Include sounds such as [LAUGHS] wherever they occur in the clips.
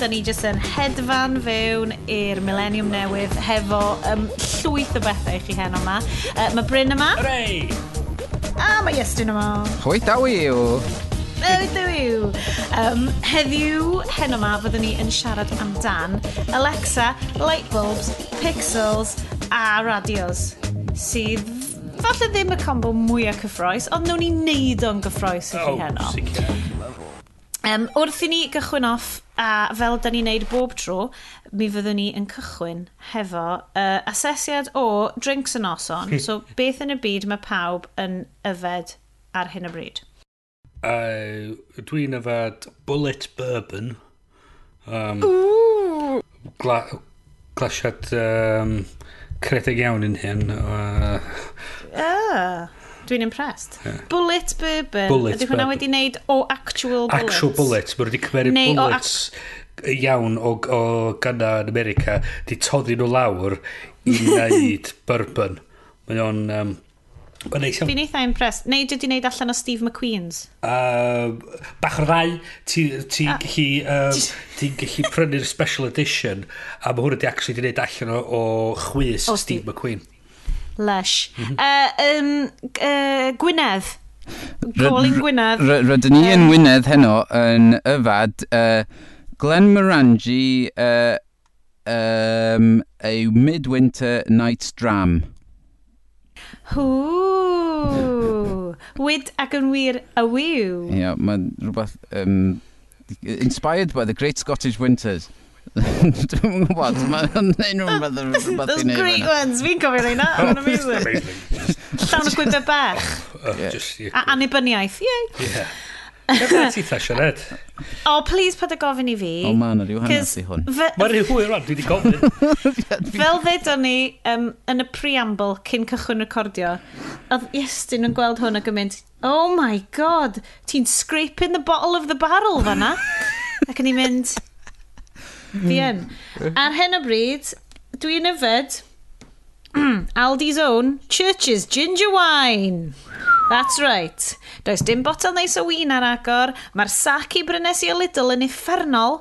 Da ni jyst yn hedfan fewn i'r millennium newydd hefo um, llwyth o bethau i chi hen yma. Uh, mae Bryn yma. Hooray! A mae Iestyn yma. Hwy da yw. Hoi yw. Um, heddiw hen yma fyddwn ni yn siarad amdan Alexa, lightbulbs, pixels a radios sydd falle ddim y combo mwyaf cyffroes, ond nhw'n ni neud o'n gyffroes i chi heno. Sicr. Um, wrth i ni gychwyn off A fel da ni'n neud bob tro, mi fyddwn ni yn cychwyn hefo uh, asesiad o drinks yn oson. so beth yn y byd mae pawb yn yfed ar hyn o bryd? Uh, dwi'n yfed bullet bourbon. Um, Ooh. gla glasiad um, credeg iawn yn hyn. Uh, uh. Dwi'n impressed. Yeah. Bullet bourbon. Bullet Ydy hwnna wedi wneud o actual bullets? Actual bullets. Mae wedi cymeru Neu bullets iawn o, o gynna yn America. Di toddi nhw lawr i [LAUGHS] wneud bourbon. Mae o'n... Um, Mae'n neis iawn. Fi'n eitha impressed. Neu dwi wedi wneud allan o Steve McQueen's? Uh, bach o'r rai, ti'n ti ah. gallu, um, ti gallu prynu'r special edition a mae hwn wedi actually wedi gwneud allan o, o chwys o Steve, Steve McQueen. Lush. Mm -hmm. uh, um, uh, Gwynedd. Calling Gwynedd. Rydyn ni yn um, Gwynedd heno yn yfad uh, Glen Morangi uh, um, a Midwinter Night's Dram. Hw! Wyd ac yn wir a wyw. Ie, yeah, mae'n rhywbeth... Um, inspired by the Great Scottish Winters. [LAUGHS] Dwi'n gwybod, mae'n unrhyw rhywbeth rhywbeth Those Greek ones, fi'n cofio reina, o'n [LAUGHS] amazing. Llawn o gwybod bach. Oh, oh, A annibyniaeth, yay. Yeah. [LAUGHS] Efo ti thasio ned? O, oh, please pad y gofyn i fi. O, man, rhyw hanes i hwn. Mae rhyw hwyr rhan, dwi wedi gofyn. Fel ddedon ni um, yn y preamble cyn cychwyn recordio, oedd Iestyn yn gweld hwn ac yn mynd, oh my god, ti'n scraping the bottle of the barrel fanna. ac yn i'n mynd, Di hmm. en. Ar hyn o bryd, dwi'n yfed [CLEARS THROAT] Aldi's own Church's Ginger Wine. That's right. Does dim botel neis o win ar agor, mae'r sac i brynes i o Lidl yn uffernol,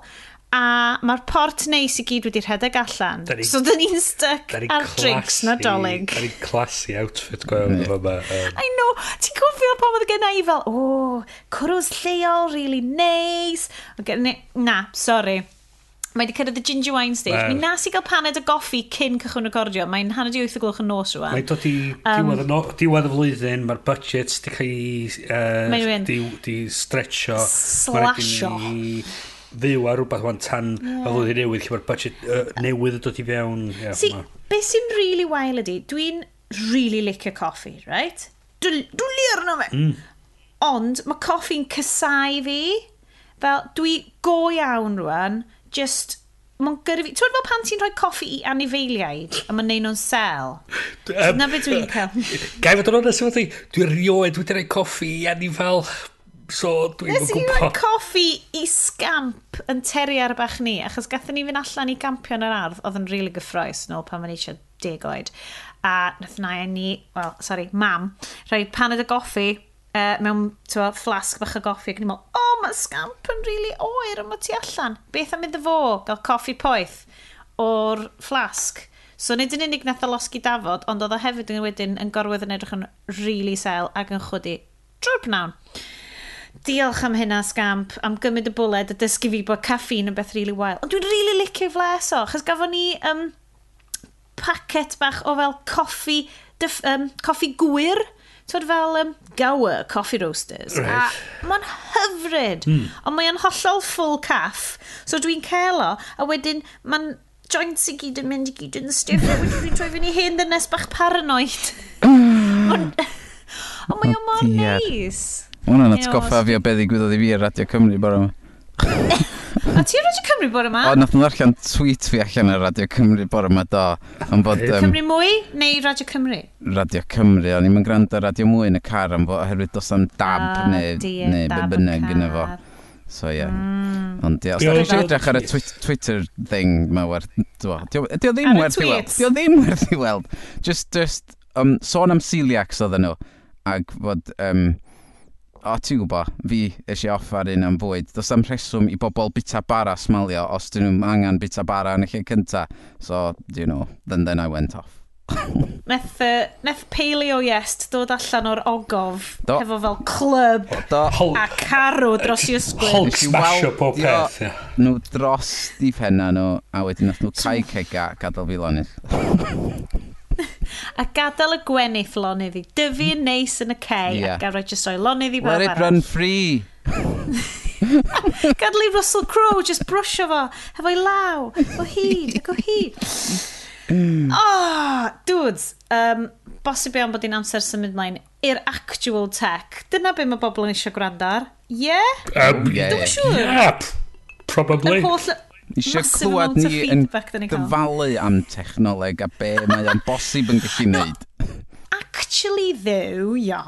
a mae'r port neis i gyd wedi rhedeg allan. Da ni, so dyn ni'n stuck ar classy, drinks na dolyg. Da ni'n classy outfit gwael yeah. yma. Um. I know, ti'n cofio pan oedd gen i fel, o, oh, cwrws lleol, really nice. Okay, na, sorry. Mae wedi cyrraedd y ginger wine stage. Well. Mi nas i gael paned o goffi cyn cychwyn recordio. Mae'n hanner di 8 o gloch yn nos rwan. Mae'n dod i um, diwedd, no, diwedd y flwyddyn, mae'r budget wedi cael ei uh, di, di stretcho. Slasho. Fyw ar rhywbeth wan tan yeah. y flwyddyn newydd, lle mae'r budget uh, newydd yn dod i fewn. Yeah, si, beth sy'n really wael ydy, dwi'n really licio coffi, right? Dwi'n dwi arno fe. Mm. Ond mae coffi'n cysau fi. Fel, dwi go iawn rwan just mae'n gyrru fi... Ti'n fel pan ti'n rhoi coffi i anifeiliaid a mae'n neud nhw'n sel? Um, na beth dwi'n cael. Gai fod yn onest efo ti, dwi'n rioed wedi rhoi coffi i anifal. So dwi'n gwybod. Nes i roi coffi i scamp yn teri ar y bach ni, achos gathen ni fynd allan i gampio yn yr ardd, oedd yn rili really gyffroes nôl pan mae'n eisiau deg oed. A nath na ni, well, sorry, mam, rhoi paned o goffi uh, mewn twa, flasg bach o goffi ac yn meddwl, o, oh, mae scamp yn rili really oer yma tu allan. Beth am iddo fo gael coffi poeth o'r flasg? So nid yn unig nath o losgi dafod, ond oedd o hefyd yn wedyn yn gorwedd yn edrych yn really sel ac yn chwdi drwy'r pnawn. Diolch am hynna, Scamp, am gymryd y bwled a dysgu fi bod caffeine yn beth really wael. Ond dwi'n really licio fles o, chos gafon ni um, pacet bach o fel coffi, dyf, um, coffi gwir, Twyd fel um, Gower Coffee Roasters. Right. A mae'n hyfryd. Mm. Ond mae'n hollol full caff. So dwi'n celo, a wedyn mae'n joints i gyd yn mynd i gyd yn stiff. a wedyn dwi'n troi fyny hen ddynes bach paranoid. Hmm. Ond mae o mor neis. Mae hwnna'n atgoffa fi o beth ddigwyddodd i fi ar Radio Cymru bore yma. [LAUGHS] A ti'n Radio Cymru bore yma? O, nath nhw allan tweet fi allan ar Radio Cymru bore yma do. Am bod, um, Cymru mwy neu Radio Cymru? Radio Cymru, o'n i'n gwrando Radio mwy yn y car am fod oherwydd dos am dab oh, neu, dear, neu dab bynnag gyda fo. So ie. Yeah. Mm. Ond ie, os da chi'n edrych ar y Twitter thing, mae werth... Dio ddim werth i weld. Dio ddim [LAUGHS] werth i weld. Just, just, um, sôn am celiacs oedden nhw. Ac fod... Um, o ti'n gwybod, fi eisiau offer un am fwyd. Does am rheswm i bobl bita bara smalio os dyn nhw'n angen bita bara yn y lle cynta. So, you know, then then I went off. [LAUGHS] neth, uh, neth paleo iest dod allan o'r ogof Do. efo fel clwb a carw dros i ysgwyl. Hulk smash smasho pob peth. Yeah. Nhw dros di penna nhw a wedyn nath nhw cai cega gadael fi lonydd. [LAUGHS] a gadael y gwenith lonydd i. Dyfu yn neis yn y cei yeah. ac a roi jyst o'i lonydd i Let it arall. run free. [LAUGHS] gadael i Russell Crowe just brwsio fo hefo'i law [LAUGHS] o hyd ac o hyd. oh, dudes, um, bosib iawn bod i'n amser symud mlaen i'r actual tech. Dyna be mae bobl yn eisiau gwrando ar. Yeah? Um, yeah, Dwi'n yeah. siŵr. Yeah, probably. Yr holl, Eisiau clywed ni yn dyfalu am technoleg a be mae o'n bosib yn gallu wneud. No, actually ddew, ia,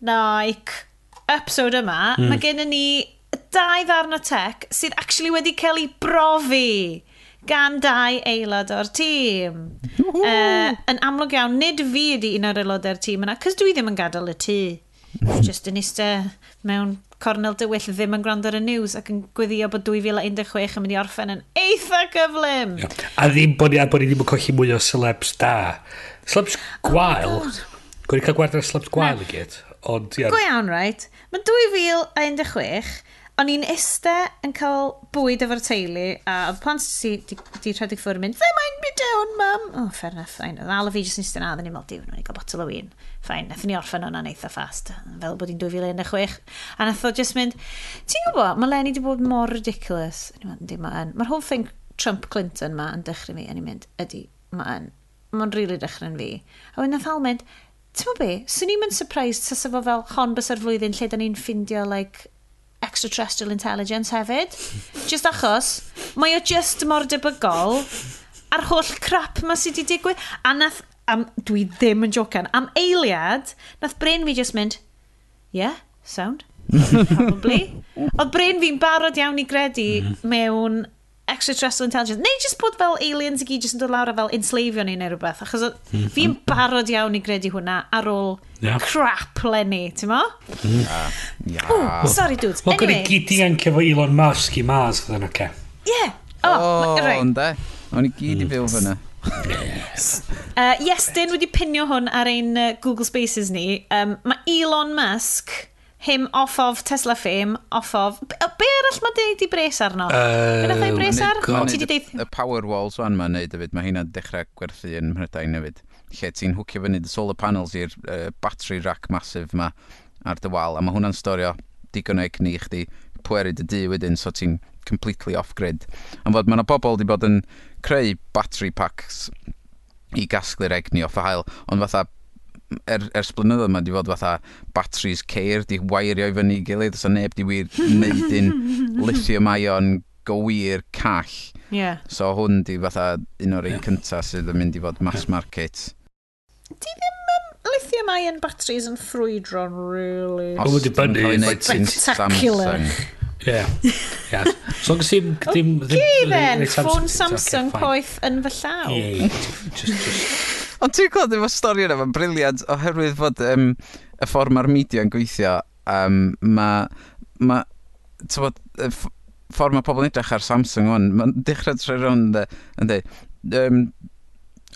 like, episode yma, mm. mae gen ni dau ddarn o tech sydd actually wedi cael ei brofi gan dau aelod o'r tîm. Uh, yn amlwg iawn, nid fi ydi un o'r aelodau'r tîm yna, cys dwi ddim yn gadael y tŷ. Just yn eistedd mewn Cornel Dywyll ddim yn gwrando ar y news ac yn gweddio bod 2016 yn mynd i orffen yn eitha gyflym. Yeah. A ddim bod ni, a bod ni ddim yn colli mwy o celebs da. Celebs gwael. Oh, Gwyd i cael gwared ar celebs gwael i gyd. Ond, yeah. Go iawn, right? Mae 2016 O'n i'n iste yn cael bwyd efo'r teulu, a oedd plant si, di, di rhedeg ffwrdd yn mynd, they mind me down, mum. Oh, fair enough, fain. Oedd Al a fi jyst yn iste na, ddyn ni'n meddwl, diw, nhw'n i gael botol o win. Fain, nath ni orffen o'n eitha fast fel bod hi'n 2016. A nath o jyst mynd, ti'n gwybod, mae Lenny di bod mor ridiculous. Yndi, mae yn. Mae'r whole thing Trump-Clinton ma yn dechrau fi, a ni'n mynd, ydy, mae'n. Mae'n rili really dechrau'n fi. A wedyn nath Al mynd, ti'n mo be, swn i'n mynd surprised tas sefo fel hon bys ar flwyddyn lle da ni'n ffindio like, extraterrestrial intelligence hefyd. Just achos, mae o just mor debygol a'r holl crap ma sydd wedi digwydd. A nath, am, dwi ddim yn jocan, am eiliad, nath brain fi just mynd, yeah, sound, [LAUGHS] probably. Oedd brain fi'n barod iawn i gredu mhm. mewn extraterrestrial intelligence, neu just bod fel aliens i gyd jyst yn dod lawr a fel enslavio ni neu rhywbeth, achos mm. fi'n barod iawn i gredu hwnna ar ôl yeah. crap lenni, ti'n mo? Mm. Yeah. Ooh, sorry dude. Wel, anyway. gyd i ancio fo Elon Musk i Mars, fydden, oce. Okay. Yeah. Oh, oh right. onda. E, o'n i gyd i mm. fyw fyna. yes. Uh, yes, dyn wedi pinio hwn ar ein uh, Google Spaces ni. Um, mae Elon Musk him off of Tesla fame, off of... Be, be arall mae deud i bres arno? Uh, Be nath o'i bres ar? Ti di deud... Y power walls o'n ma'n neud hefyd, mae hynna'n dechrau gwerthu yn Mhrydain hefyd. Lle ti'n hwcio fyny the solar panels i'r uh, battery rack masif ma ar dy wal, a mae hwnna'n storio digon o egni i chdi pweru dy dŷ wedyn, so ti'n completely off-grid. Ond fod mae yna bobl wedi bod yn creu battery packs i gasglu'r egni off y hael, ond fatha er, ers blynyddoedd mae wedi fod fatha batteries ceir, di wairio i fyny i gilydd, os so neb di wir wneud un [LAUGHS] lithium ion gywir call. Yeah. So hwn di fatha un o'r un cyntaf sydd yn mynd i fod mass market. Di ddim um, lithium ion batteries yn ffrwydro'n really... Os wedi bynnu... mae'n ei sy'n Spectacular. Yeah. yeah. So long i'n... ddim... Okay then, ffôn Samsung poeth yn fy llaw. Yeah, just, just Ond ti'n gweld efo stori yna, mae'n briliant, oherwydd fod um, y ffordd mae'r media yn gweithio, um, mae... Ma, bod, y ffordd mae pobl yn edrych ar Samsung o'n, mae'n dechrau trwy rhywun yn dweud, um,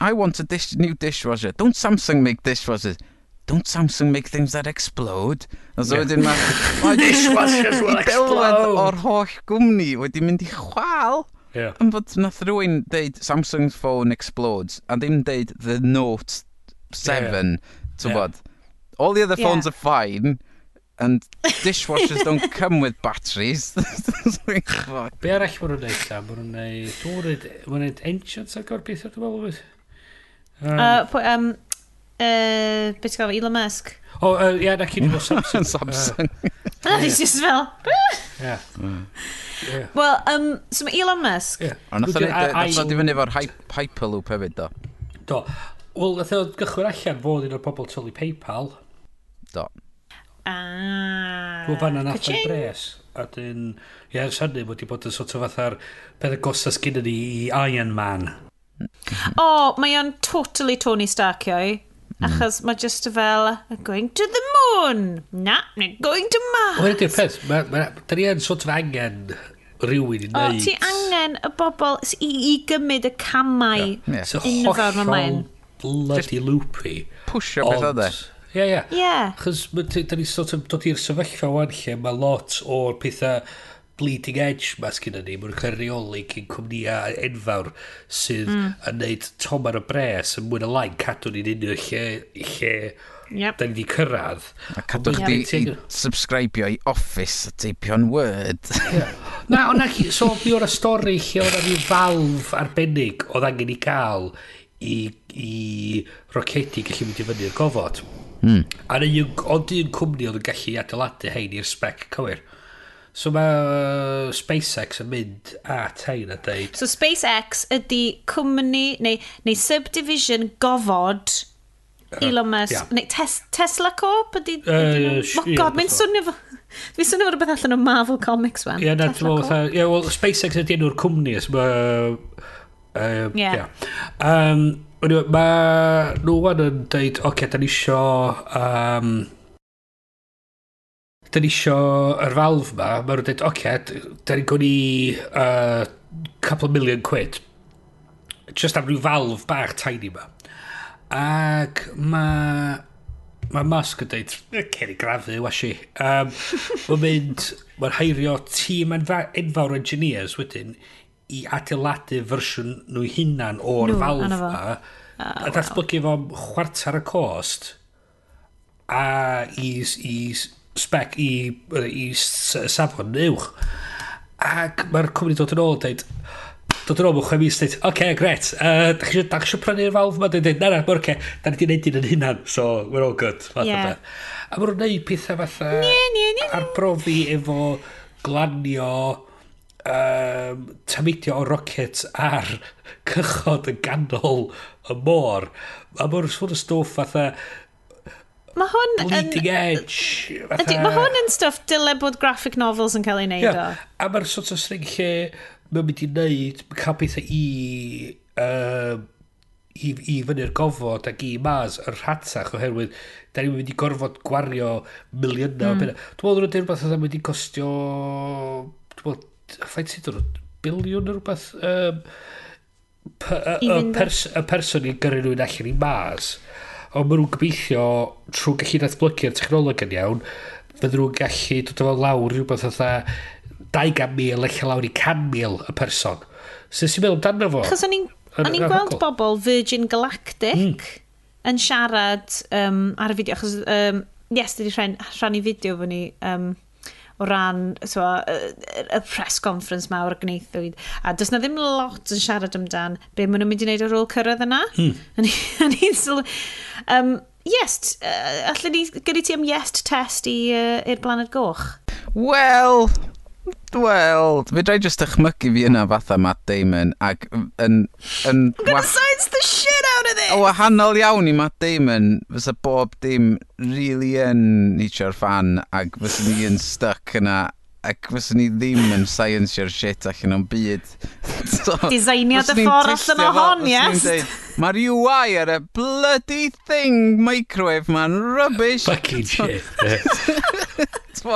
I want a dish, new dishwasher. Don't Samsung make dishwashers? Don't Samsung make things that explode? Os yeah. wedyn mae... My [LAUGHS] dishwashers will [LAUGHS] explode! o'r holl gwmni wedi mynd i chwal. Yeah. Yn fod nath rwy'n deud Samsung's phone explodes, a ddim deud the Note 7, yeah. ti'n yeah. All the other phones yeah. are fine, and dishwashers don't [LAUGHS] come with batteries. [LAUGHS] like, fuck. Be arall bod nhw'n neud ta? Bod nhw'n neud... Dwi'n neud ancients ar gyfer beth ar dwi'n meddwl beth? Um, um, Uh, beth gael, Elon Musk. O, oh, uh, na cyn nhw Samsung. Samsung. Uh, [LAUGHS] he's just fel... yeah. yeah. Mm. Well, um, so mae Elon Musk... Yeah. Ond nath o'n edrych i fyny efo'r Hyperloop hefyd, do? Do. Wel, nath o'n gychwyn allan fod un o'r pobl tylu PayPal. Do. Ah. Dwi'n fanna nath o'n bres. A dyn... Ie, yeah, syni wedi bod yn sort of fatha'r pedagosas gyda ni i Iron Man. O, oh, mae o'n totally Tony Starkio i. Mm. Achos mae just fel, going to the moon. Na, we're going to Mars. Wel, ydy'r peth, ma- ma- da ni yn sort of angen rhywun i O, wneud. ti angen y bobl s- i, i gymryd y camau. Ie. It's a ma' hollol mae'n. bloody loopy. Pwysio beth oedd e. Ie, ie. Ie. Chos da ni sort of dod i'r sefyllfa wan lle mae lot o'r pethau bleeding edge ma sgyda ni, mae'n cael reoli cyn cwmnïau enfawr sydd mm. yn neud tomar o bres yn mwyn y lain cadw ni'n unrhyw lle, lle yep. da ni wedi cyrraedd. A cadw chdi i subscribio i Office a teipio'n Word. yeah. Na, ac, so mi o'r stori lle o'na ni falf arbennig oedd angen i gael i, i rocedi gallu mynd i fyny'r gofod. Mm. A'n un, ond un cwmni oedd yn gallu adeiladu hein i'r spec cywir. So mae uh, SpaceX yn mynd a tein a deud... So SpaceX ydy cwmni neu, neu subdivision gofod uh, Elon Musk. Yeah. Neu tes, Tesla Corp ydy... Uh, ydy uh, oh god, [LAUGHS] mae'n swnio fo... Fi'n swnio fod rhywbeth allan o Marvel Comics fan. Ie, yeah, na, yeah, well, SpaceX ydy enw'r cwmni. So mae... Uh, yeah. yeah. Um, Mae nhw yn dweud, oce, okay, da ni isio um, da ni isio yr falf ma, mae nhw'n dweud, oce, okay, da ni'n gwni uh, couple of million quid. Just am rhyw falf bach tiny ma. Ac mae... Mae Musk yn dweud, cer i grafu, wasi. Um, mae'n mynd, mae'n heirio tîm enfawr engineers wedyn i adeiladu fersiwn nhw hunan o'r no, falf ma. Uh, a datblygu fo fo'n chwarter y cost a i, i spec i, i safon uwch. Ac mae'r cwmni dod yn ôl yn dweud, dod yn ôl mewn 6 mis, dweud, oce, okay, gret, uh, da chi eisiau prynu'r falf yma? Dweud, na, na, mor ce, da ni wedi gwneud un yn hunan, so we're all good. Yeah. A maen nhw'n gwneud pethau fatha nie, nie, nie, arbrofi efo glanio um, tamidio o rocket ar [LAUGHS] cychod yn ganol y môr. A maen nhw'n sôn y stwff fatha, Mae hwn yn... Bleeding edge. Ydy, mae hwn yn stuff dyle bod graphic novels yn cael ei wneud yeah. o. A mae'r sort of thing lle mae'n mynd i wneud, cael pethau i, uh, i, i fyny'r gofod ac i mas yr rhatach oherwydd da ni'n mynd i gorfod gwario miliynau mm. Dwi'n meddwl bod rhywbeth oedd yn mynd i costio... Dwi'n meddwl, ffaith sydd o'n biliwn neu rhywbeth... Um, y person i'n gyrru nhw'n allan i mas ond maen nhw'n gobeithio trwy gallu datblygu'r technoleg yn iawn, fydden nhw'n gallu dod o lawr rhywbeth fatha 200,000 lle lawr i 100,000 y person. So, sy'n meddwl amdano fo? Chos o'n i'n gweld bobl Virgin Galactic hmm. yn siarad um, ar y fideo, achos um, yes, wedi rhan, rhannu fideo fo ni um, o ran so, y, y press conference mawr o'r gneithwyd. A does na ddim lot yn siarad amdan be maen nhw'n mynd i wneud ar ôl cyrraedd yna. Hmm. [LAUGHS] Sylw... Um, yes, uh, allan ni, gyda ti am yes test i'r uh, Blaned Goch? Wel, Wel, fe i just ychmygu fi yna fatha Matt Damon ac yn... yn, yn I'm gonna science the shit out of this! O wahanol iawn i Matt Damon, fysa bob dim really yn nisio'r fan ac fysa ni yn stuck yna ac fysa ni ddim yn science scienceio'r shit allan o'n byd. [LAUGHS] so, Designiad y ffordd allan o hon, yes? Mae'r UI ar y bloody thing microwave ma'n rubbish. Fucking [LAUGHS] shit. [LAUGHS]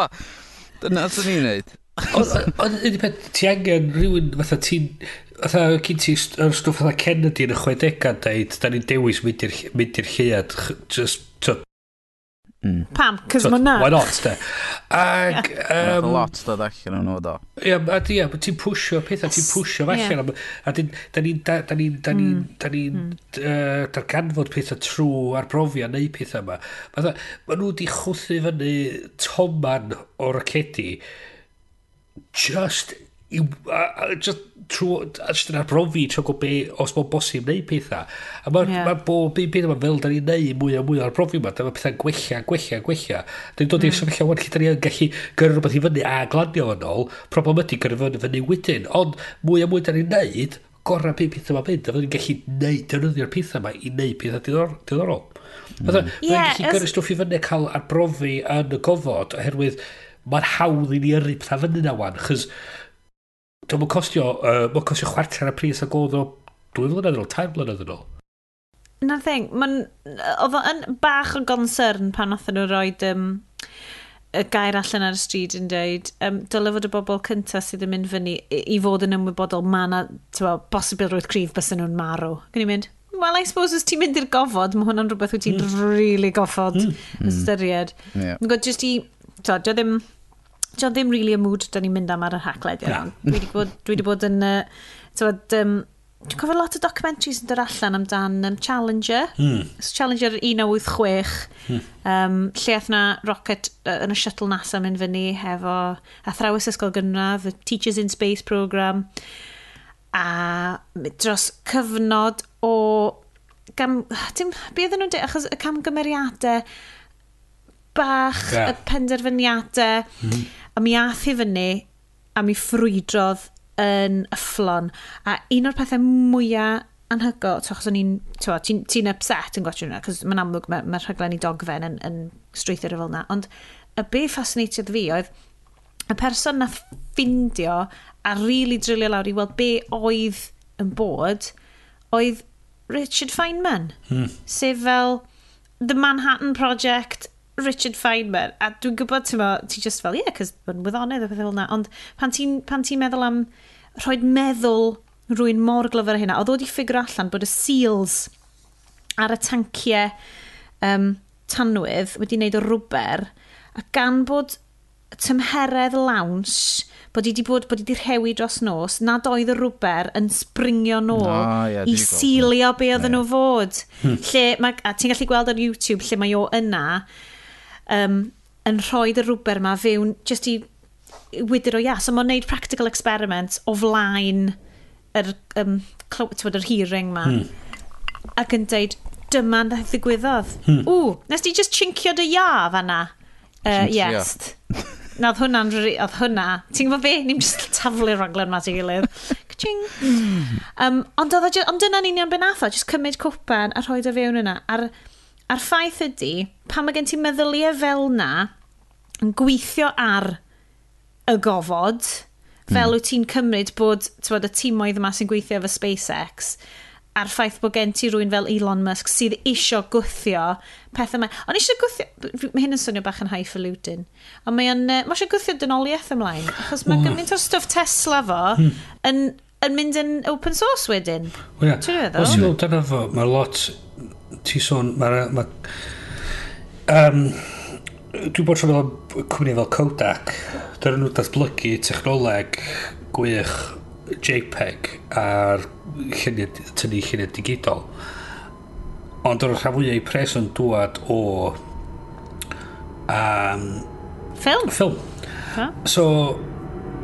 Dyna sy'n ni'n neud. Ond un i peth, ti angen rhywun fatha ti'n... Fatha cyn ti yr stwff fatha Kennedy yn y 60 dweud, da ni'n dewis mynd i'r llead, just... To, Mm. Pam? Cys so, mae na. Why not, de? Ag... [LAUGHS] Yeah. Um, lot dod allan o'n nhw, do. Ie, a di, a ti'n pwysio pethau, ti'n pwysio allan. A da ni'n da- da ni'n da ni'n mm. da ni'n mm. yy, darganfod pethau trwy arbrofiad neu pethau yma. Mae nhw wedi chwthu fyny toman o racedi just i, a, a, just trwy, just yn arbrofi trwy gwybod be, os mae'n bosib neu pethau. A mae'n yeah. ma bob un peth yma fel da ni'n neud mwy a mwy o'r arbrofi yma, dyma pethau gwella, gwella, gwella. Da ni'n dod mm. i'r sefyllfa wan lle da ni'n gallu gyrru rhywbeth i fyny a glanio yn ôl, problem ydy gyrru fyny fyny wedyn. Ond mwy a mwy da ni'n neud, gorau pe pethau yma mynd, fydden ni'n gallu neud, defnyddio'r pethau yma i neud pethau diddorol. diddorol. Mm. Ie. Yeah, gallu gyrru stwff i fyny cael arbrofi yn y gofod, oherwydd mae'n hawdd i ni yrru pethau fyny na wan, chys dwi'n mwyn costio, uh, mwyn costio chwarter y pris a godd o dwy flynedd yn ôl, tair flynedd yn ôl. Na'r thing, mae'n, oedd o'n bach o gonsern pan oedd nhw roed um, y gair allan ar y stryd yn dweud, um, dylai fod y bobl cyntaf sydd yn mynd fyny i, i fod yn ymwybodol ma na, ti'n bosibl roedd cryf bys nhw'n marw. Gwni mynd, well, I suppose os ti'n mynd i'r gofod, mae hwnna'n rhywbeth wyt ti'n mm. really gofod mm. ystyried. Mm. mm. Yeah. Gwyd, just i, to, dio ddim, John ddim really y mood da ni'n mynd am ar y hacled iawn. Dwi wedi bod, dwi wedi bod yn... Uh, tywed, um, Dwi'n cofio lot o documentaries yn dod allan amdan um, Challenger. Mm. Challenger 1986, mm. um, lle ath na rocket uh, yn y shuttle NASA mynd fyny hefo athrawes ysgol gynradd, the Teachers in Space program. A dros cyfnod o... Gam, dim, be oedden nhw'n dweud, achos y camgymeriadau bach, yeah. y penderfyniadau. Mm. A mi ath i fyny, a mi ffrwydrodd yn yfflon. A un o'r pethau mwyaf anhygoel, achos o'n i'n, ti'n ti upset yn gwachio hwnna, cos mae'n amlwg mae'r ma rhaglen i dogfen yn, yn strwythyr fel yna, ond y be ffasinatiodd fi oedd y person na ffindio a rili really drilio lawr i weld be oedd yn bod, oedd Richard Feynman, hmm. sef fel The Manhattan Project Richard Feynman, a dwi'n gwybod, ti'n ti just fel, ie, yeah, cos mae'n wyddonydd o bethau fel yna, ond pan ti'n ti meddwl am rhoi meddwl rwy'n mor glyfar hynna, oedd o wedi ffigur allan bod y seals ar y tanciau um, tanwydd wedi wneud o rwber, a gan bod tymheredd lawns bod i wedi bod bod i wedi rhewi dros nos nad oedd y rwber yn springio nôl no, yeah, i sealio be oedd yeah. nhw fod. Lle mae, a ti'n gallu gweld ar YouTube lle mae o yna um, yn rhoi y rwber yma fewn just i wydyr o ia. So mae'n neud practical experiment o flaen yr, um, clywed, yr hearing ma. Hmm. Ac yn deud, dyma'n ddigwyddodd. Hmm. Ww, nes di just chincio dy ia fanna. Uh, yes. na, oedd hwnna'n... Oedd hwnna... Ti'n gwybod be? Ni'n just taflu raglen ma ti gilydd. Ching. Um, hmm. ond, oedd, ond dyna'n union benatho, just cymryd cwpan a rhoi dy fewn yna. A'r A'r ffaith ydy, pan mae gen ti meddyliau fel na, yn gweithio ar y gofod, hmm. fel mm. wyt ti'n cymryd bod bod y tîmoedd yma sy'n gweithio efo SpaceX a'r ffaith bod gen ti rwy'n fel Elon Musk sydd isio gwthio pethau yma. Ond eisiau gwthio... Mae hyn yn swnio bach yn highfalutin. Ond mae o'n... Mae eisiau gwthio dynoliaeth ymlaen. Achos mae gymaint o'r stwff Tesla fo mm. yn, yn mynd yn open source wedyn. Wel, ia. Os i ddod dyna fo, mae lot ti sôn, mae... Ma, um, dwi'n bod trwy fel cwmni fel Kodak, dyn nhw datblygu technoleg gwych JPEG a'r lluniau, tynnu lluniau digidol. Ond o'r rhan fwyaf i pres yn dŵad o... Um, Ffilm? Ffilm. Huh? So,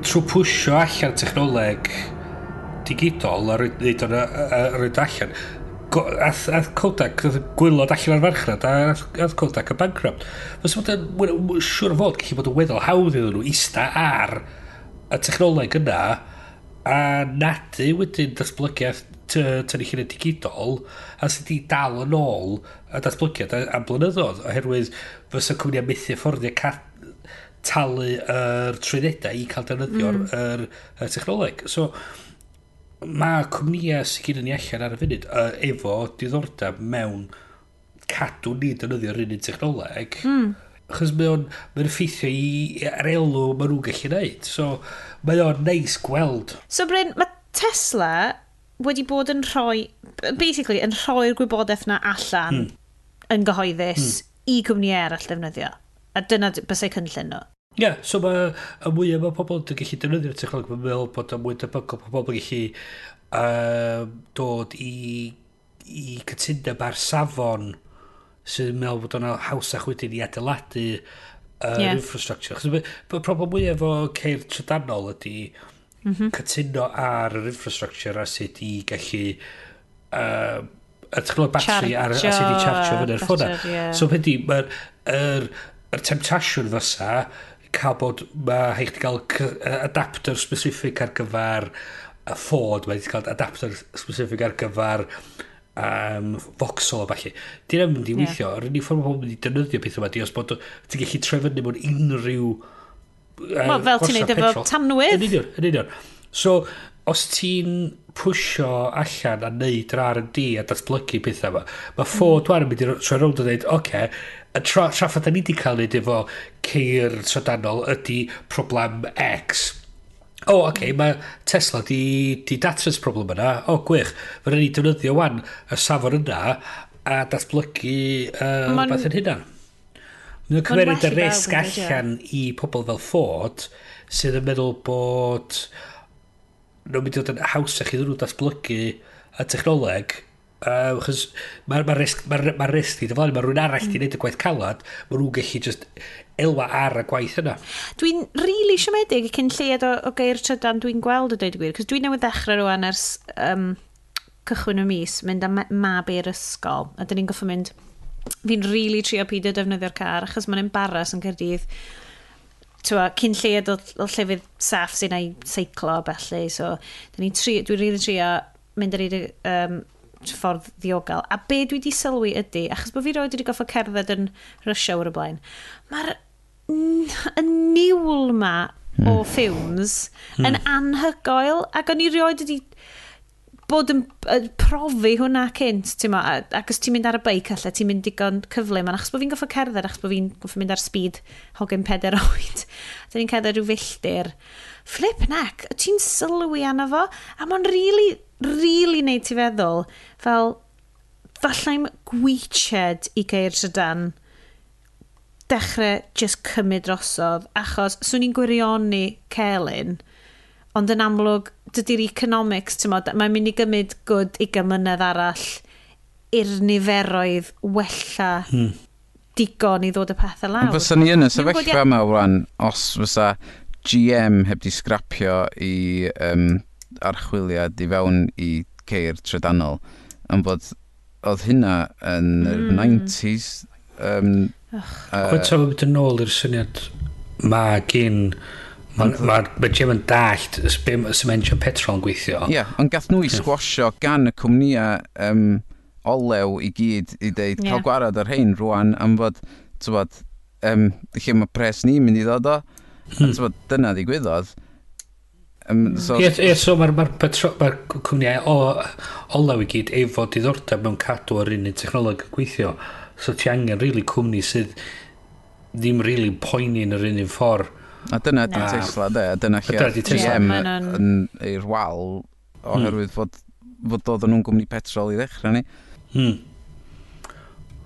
trwy pwysio allan technoleg digidol a rhaid allan, ath, ath Kodak, gwylod allan ar farchnad, a ath, ath Kodak y bankrupt. Fos bod yn siwr o fod gallu bod yn weddol hawdd iddyn nhw ista ar y technoleg yna a nadu wedyn datblygiad tynnu chi'n digidol a sydd wedi dal yn ôl y datblygiad am blynyddoedd oherwydd fysa cwmniad methu fforddio talu yr trwyddedau i cael defnyddio'r mm. er, er technoleg. So, mae cwmnïau sy'n gyda ni allan ar y funud uh, efo diddordeb mewn cadw ni dynyddio'r un technoleg. Mm. Chos mae o'n mae'n effeithio i ar elw mae nhw'n gallu gwneud. So mae o'n neis gweld. So Bryn, mae Tesla wedi bod yn rhoi, basically, yn rhoi'r gwybodaeth na allan mm. yn gyhoeddus mm. i cwmnïau eraill defnyddio A dyna bysau cynllun nhw. Ie, yeah, so mae y mwyaf mae pobl yn gallu defnyddio'r technoleg, mae'n meddwl bod y mwy debygol, pobl yn gallu uh, dod i, i cytundeb ar safon sy'n meddwl bod o'n hawsach wedyn i adeiladu yr yeah. infrastructure. Chos y problem mwyaf efo ceir trydanol ydy mm -hmm. cytuno ar yr infrastructure a sut i gallu uh, y technolog batri ar, a sut i chargio fyny'r ffona. Yeah. So, byddi, mae'r er, er temptasiwn fysa cael bod, mae eich wedi cael adapter specific ar gyfer y ffod, mae wedi cael adapter specific ar gyfer um, voxel a falle. Di'n am mynd i weithio, yeah. yr unig ffordd mae pobl wedi defnyddio pethau yma, di os bod ti'n gallu trefynu mewn unrhyw uh, Wel, fel ti'n neud efo tanwydd. Yn union, yn union. So, os ti'n pwysio allan a neud yr R&D a datblygu pethau yma, mae Ford mm. wan yn mynd i troi rownd a dweud, oce, okay, y tra, traffaeth ni wedi cael ei efo ceir trydanol ydy problem X. O, oh, oce, okay, mae Tesla di, di datrys problem yna. O, oh, gwych. Fyna ni defnyddio wan y safon yna a datblygu uh, Man... beth yn hynna. Mae'n cymeryd y risg allan i pobl fel Ford sydd yn meddwl bod nhw'n mynd i fod yn hawsach ddyn nhw datblygu y technoleg Uh, chos mae'r ma risg, ma, ma risg di dyfodol, mae rhywun arall di mm. wneud y gwaith calad, mae nhw'n gallu just elwa ar y gwaith yna. Dwi'n rili really siomedig cyn lleid o, o geir trydan dwi'n gweld y dweud y gwir, cos dwi'n newydd ddechrau rwan ers um, cychwyn y mis, mynd am mab i'r ysgol, a dyn ni'n goffo mynd, fi'n rili really trio peidio defnyddio'r car, achos mae'n embaras yn Cyrdydd, twa, cyn lleid o, o llefydd saff sy'n ei seiclo, felly, so, dwi'n rili really trio mynd ar um, lot ffordd ddiogel. A be dwi wedi sylwi ydy, achos bod fi roed wedi goffo cerdded yn rysio o'r blaen, mae'r y niwl ma mm. o ffilms mm. Hmm. yn anhygoel ac o'n i roed wedi bod yn profi hwnna cynt, ti'n ma, ac os ti'n mynd ar y beic allai, ti'n mynd digon cyflym, achos bod fi'n goffa cerdded, achos bod fi'n goffa mynd ar speed hogyn peder oed, [LAUGHS] dyn ni'n cerdded rhyw filltir. Flip neck, ti'n sylwi anna fo, a mae'n really really neud ti feddwl, fel, fallai'n gwiched i Geir Trydan dechrau just cymryd drosodd, achos swn i'n gwirioni Celyn, ond yn amlwg, dydy'r economics, ti'n modd, mae'n mynd i gymryd gwrdd i gymynedd arall i'r niferoedd wella hmm. digon i ddod y pethau lawr. Ond fysa ni yn y sefyllfa yma, wan, os fysa GM heb di scrapio i um, archwiliad i fewn i ceir trydanol, Yn bod oedd hynna yn yr mm. 90s. Um, uh, Cwyntaf yn mynd yn ôl i'r syniad mae gyn Mae ma, ma Jim yn dallt sy'n sementio petrol yn gweithio. Ie, yeah, ond gath nhw i sgwasio gan y cwmnïau um, olew i gyd i ddeud yeah. cael gwarad ar hyn rwan am fod, tywod, um, lle mae pres ni'n mynd i ddod o. Hmm. Tywod, dyna ddigwyddodd. Um, so, ie, ie, so mae'r ma ma cwmniau o olaw i gyd efo diddordeb mewn cadw ar un technoleg gweithio. So ti angen really cwmni sydd ddim really poeni yn yr un un ffordd. A dyna di Tesla, de. A dyna lle GM yn i'r wal oherwydd hmm. fod, fod doedd nhw'n gwmni petrol i ddechrau ni. Hmm.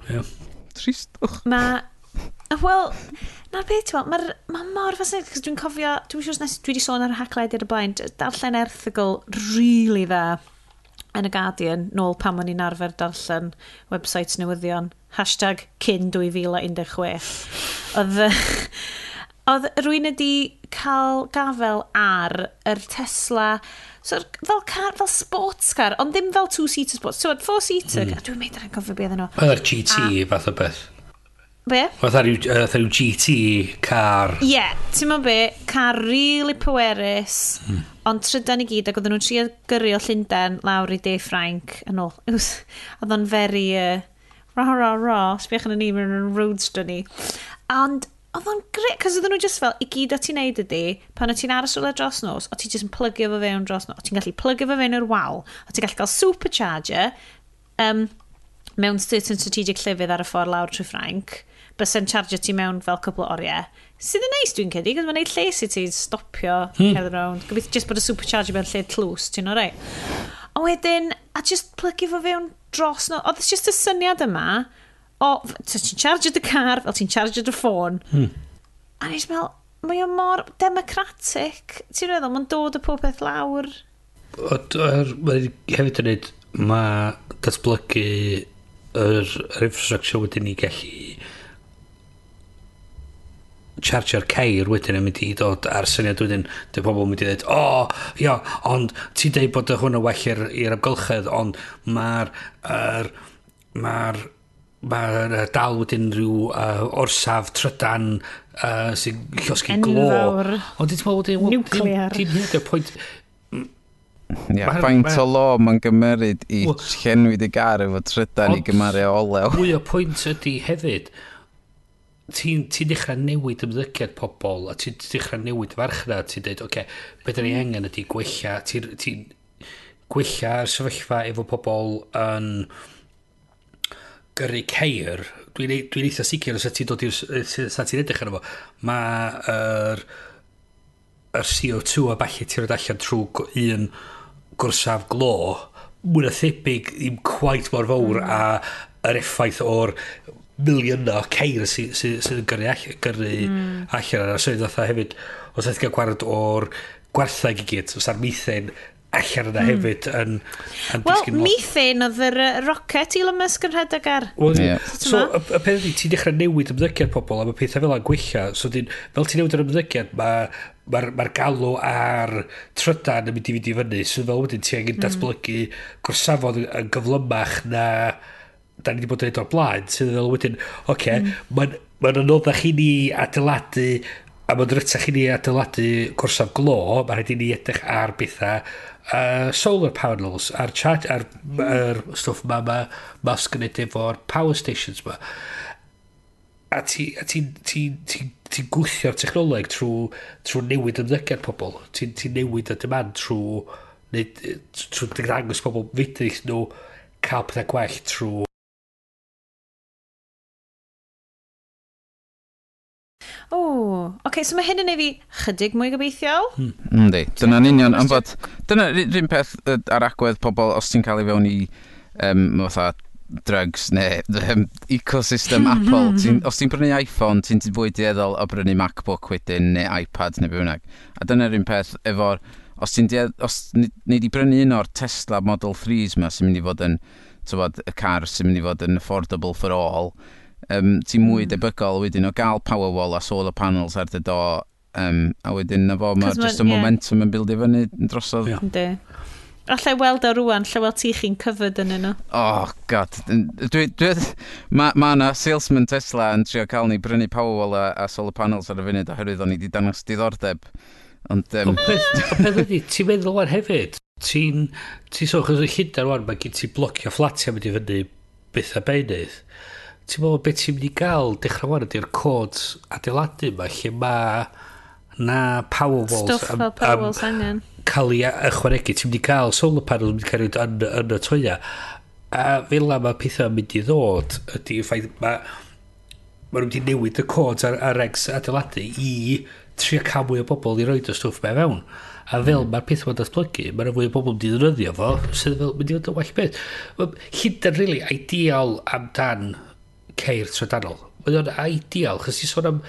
Yeah. Tristwch. Mae Wel, na'r beth ti'n mae ma mor fascinant, cos dwi'n cofio, dwi'n siŵr nes dwi wedi sôn ar y hacled i'r blaen, darllen erthigol really dda yn y Guardian, nôl pan o'n i'n arfer darllen websites newyddion, hashtag cyn 2016. Oedd, [LAUGHS] oedd rwy'n ydi cael gafel ar yr Tesla, so, fel car, fel sports car, ond ddim fel two-seater sports, so, four-seater, mm. dwi'n meddwl yn cofio beth yno. Oedd yr GT, a, fath o beth. Be? Fatha ar yw GT car. Ie, yeah, ti'n mwyn be, car really pwerus, mm. ond trydan i gyd, ac oedden nhw'n trio gyrru o Llundain lawr i De Ffrainc yn ôl. [LAUGHS] Oedd o'n very, uh, rah, rah, rah, sbiach yn y ni, mae'n yn dyn ni. Ond, oedd o'n gret, cos oedden nhw just fel, i gyd o ti'n neud ydi, pan o ti'n aros o'r dros nos, o ti'n just yn plygio fo fewn dros nos, o ti'n gallu plygio fo fewn i'r wal, o ti'n gallu cael supercharger, um, mewn certain strategic llefydd ar y ffordd lawr trwy Ffrainc, bysau'n charge ti mewn fel cwbl o oriau. Sydd yn neis dwi'n cedi, gos mae'n neud lles i ti stopio hmm. cerdd rownd. Gobeithio jyst bod y supercharger mewn lle tlws, ti'n o'r rei. A wedyn, a just plygu fo fewn dros nhw. Oedd jyst y syniad yma, o, ti'n charge dy car, fel ti'n charge dy ffôn. Hmm. A nes meddwl, mae o mor democratic. Ti'n meddwl, mae'n dod y popeth lawr. Er, mae hefyd yn neud, mae datblygu yr, yr infrastructure wedyn ni gallu charger ceir wedyn yn mynd i dod ar syniad wedyn dy pobl yn mynd i ddweud o, oh, ia, ond ti'n deud bod hwn yn well i'r amgylchedd ond mae'r er, mae'r mae'r dal wedyn rhyw uh, orsaf trydan uh, sy'n llosgu glo. Ond dwi'n meddwl wedyn nuclear ti'n hyd y pwynt Ia, yeah, faint o lo mae'n gymeryd i llenwi dy gar efo trydan i gymaru o e olew. Mwy o pwynt ydy hefyd, ti'n ti dechrau newid ymddygiad pobl a ti'n dechrau newid farchnad ti'n dweud, oce, okay, beth ni mm. angen ydy gwella ti'n ti gwella sefyllfa efo pobl yn gyrru ceir. Dwi'n e-, dwi eitha sicr os ti'n dod i'r sa ti'n edrych arno fo. Mae yr CO2 a falle ti'n rhaid allan trwy un gwrsaf glo mwy na thebyg ddim quite mor fawr mm. a yr effaith o'r miliynau o ceir sydd sy, sy, sy gyrru, all, gyrru mm. allan ar y swydd fatha hefyd, os eithaf gael gwared o'r gwerthau i gyd, os ar methen allan yna mm. hefyd yn... yn Wel, methen oedd yr uh, rocket Elon Musk yn rhedeg ar. Well, yeah. So, y, y peth ydy, ti'n dechrau newid ymddygiad pobl a mae pethau fel yna'n gwella. So, dyn, fel ti'n newid yr ymddygiad, mae'r ma, ma, ma galw ar trydan yn mynd i fynd i fyny. So, fel wedyn, ti angen mm. datblygu gorsafod yn gyflymach na da ni wedi bod yn edrych o'r blaen, sydd yn dweud wedyn, oce, okay, mm. mae'n ma anoddach i ni adeiladu, a mae'n rytach i ni adeiladu corsaf glo, mae'n rhaid i ni edrych ar bethau uh, solar panels, a'r chat, a'r, ar mm. stwff ma, ma, mas gynnydd efo'r power stations ma. A ti'n ti, ti, ti, ti gwythio'r technoleg trwy trw newid ymddygiad pobl. Ti'n ti newid y demand trwy neu trwy dangos pobl fydys nhw cael pethau gwell trwy okay, so mae hyn yn ei fi chydig mwy gobeithiol. Hmm. Yndi, hmm. dyna'n union, ond bod, dyna rhywun peth ar agwedd pobl os ti'n cael ei fewn i um, fatha drugs neu um, ecosystem hmm. Apple. Ti, os ti'n brynu iPhone, ti'n ti fwy dieddol o brynu MacBook wedyn neu iPad neu byw'n A dyna'r un peth efo'r... Os ti'n diedd... Os ni wedi brynu un o'r Tesla Model 3s yma sy'n mynd i fod yn... Tywod, y car sy'n mynd i fod yn affordable for all um, ti'n mwy mm. debygol wedyn o gael Powerwall a solar panels ar dy do, um, a wedyn na fo, mae just y yeah. momentum yn bildio fyny drosodd. Yeah. Alla i weld o rwan, lle weld ti chi'n cyfyd yn yno. Oh, god. Dwi, dwi, mae ma yna salesman Tesla yn trio cael ni brynu Powerwall a, a solar panels ar y funud oherwydd o'n i wedi dangos diddordeb. Ond... Um... O beth, o ydy, ti'n meddwl o'n hefyd? Ti'n... Ti'n sôn, chos o Llydar wan, mae gen ti blocio fflatiau mynd i fyny beth a beinydd ti'n meddwl beth ti'n mynd i gael dechrau wan ydy'r cod adeiladu yma lle mae na power walls stuff am, fel power walls angen. cael ei ychwanegu. Ti'n mynd i gael solar panels mynd i cael ei yn, yn y toia. A fel mae pethau mynd i ddod ydy ffaith mae mae nhw wedi newid y cod ar, ar egs adeiladu i trio cael mwy o bobl i roed y stwff be fewn. A fel mm. mae'r peth mae'n datblygu mae'r fwy o bobl wedi ddefnyddio fo sydd fel mynd i fod yn well beth. Hyd yn really ideal amdan ceir trydanol. Mae o'n ideal, chos ti'n sôn am...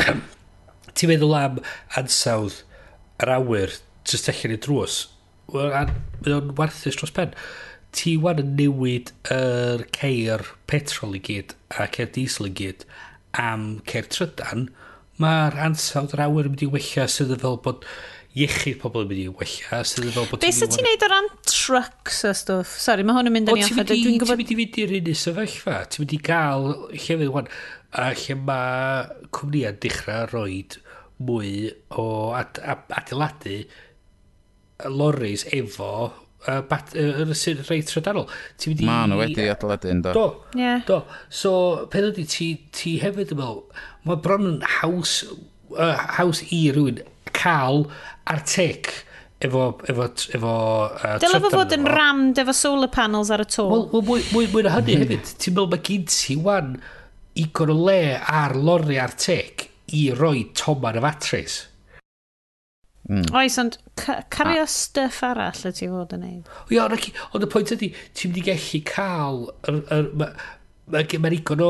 [CLEARS THROAT] ti'n meddwl am ansawdd yr awyr jyst allan i drws. Mae o'n warthus dros pen. Ti wan yn newid yr er ceir petrol i gyd a ceir diesel i gyd am ceir trydan, mae'r ansawdd yr awyr yn mynd i wella sydd yn fel bod iechyd pobl yn mynd i wella. Be sy'n ti'n neud o ran trucks a stwff? Sori, mae hwn yn mynd yn iawn. Dwi'n gwybod... Ti'n mynd i fynd i'r un sefyllfa. Ti'n mynd i gael llefydd wan. A lle mae cwmnïau dechrau roi mwy o ad, ad, adeiladu loris efo uh, bat, uh, yn y sy'n reit trydanol. Mae nhw wedi adeiladu yn do. Do, yeah. do. So, pen ydy ti, ti hefyd yn meddwl, mae bron yn haws, uh, haws i rhywun cael ar tic efo, efo, efo uh, Dyla fo fod yn rammed efo solar panels ar y to. Wel, well, mwy, mwy, mwy na hynny mm. hefyd, ti'n meddwl mae gyd ti wan igon o le ar lori ar tec i roi toman y fatris. Mm. Oes, ond cario ah. stuff arall y ti fod yn neud. Ia, ond y pwynt ydy, ti'n mynd i gallu cael... Er, er, Mae'n ma, ma, ma igon o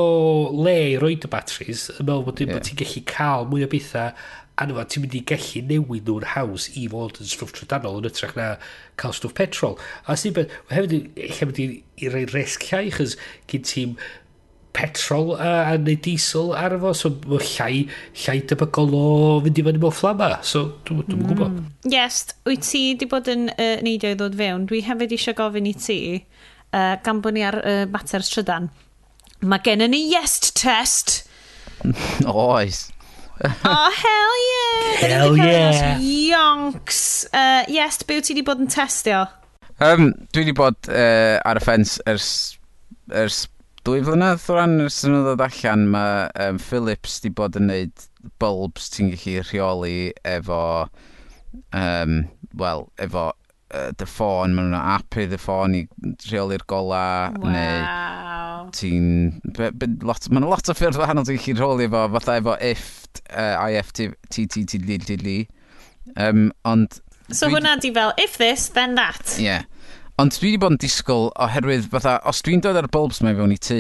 le i roed y batteries, yn meddwl bod, yeah. ti'n gallu cael mwy o bethau anna fo, ti'n mynd i gallu newid nhw'n haws i fod yn stwff trydanol yn ytrach na cael stwff petrol. A sy'n byd, hefyd, lle mynd i, i rei resg llai, chys gyd ti'n petrol a, a neu diesel ar efo, so mae llai, llai debygol o fynd i fyny mewn fflama, so dwi'n dwi mm. gwybod. Yes, wyt ti wedi bod yn uh, neidio i ddod fewn, dwi hefyd eisiau gofyn i ti, uh, gan bod ni ar uh, mater strydan, mae gen ni yes test. [LAUGHS] Oes oh, [LAUGHS] hell yeah! Hell yeah! Yonks! Uh, yes, byw ti wedi bod yn testio? Um, dwi wedi bod uh, ar y ffens ers, ers dwy flynedd o ran ers yn ddod allan mae um, Philips wedi bod yn neud bulbs ti'n gallu rheoli efo um, wel, efo dy ffôn, maen nhw'n apu dy ffôn i rheoli'r gola, wow. neu ti'n... Mae'n lot o ffyrdd wahanol ti'n gallu rheoli efo, fatha efo IFT, uh, IFT, TTTDDD. Um, ond... So hwnna di fel, if this, then that. Ie. Yeah. Ond dwi wedi bod yn disgwyl oherwydd, fatha, os dwi'n dod ar bulbs mae fewn i tŷ,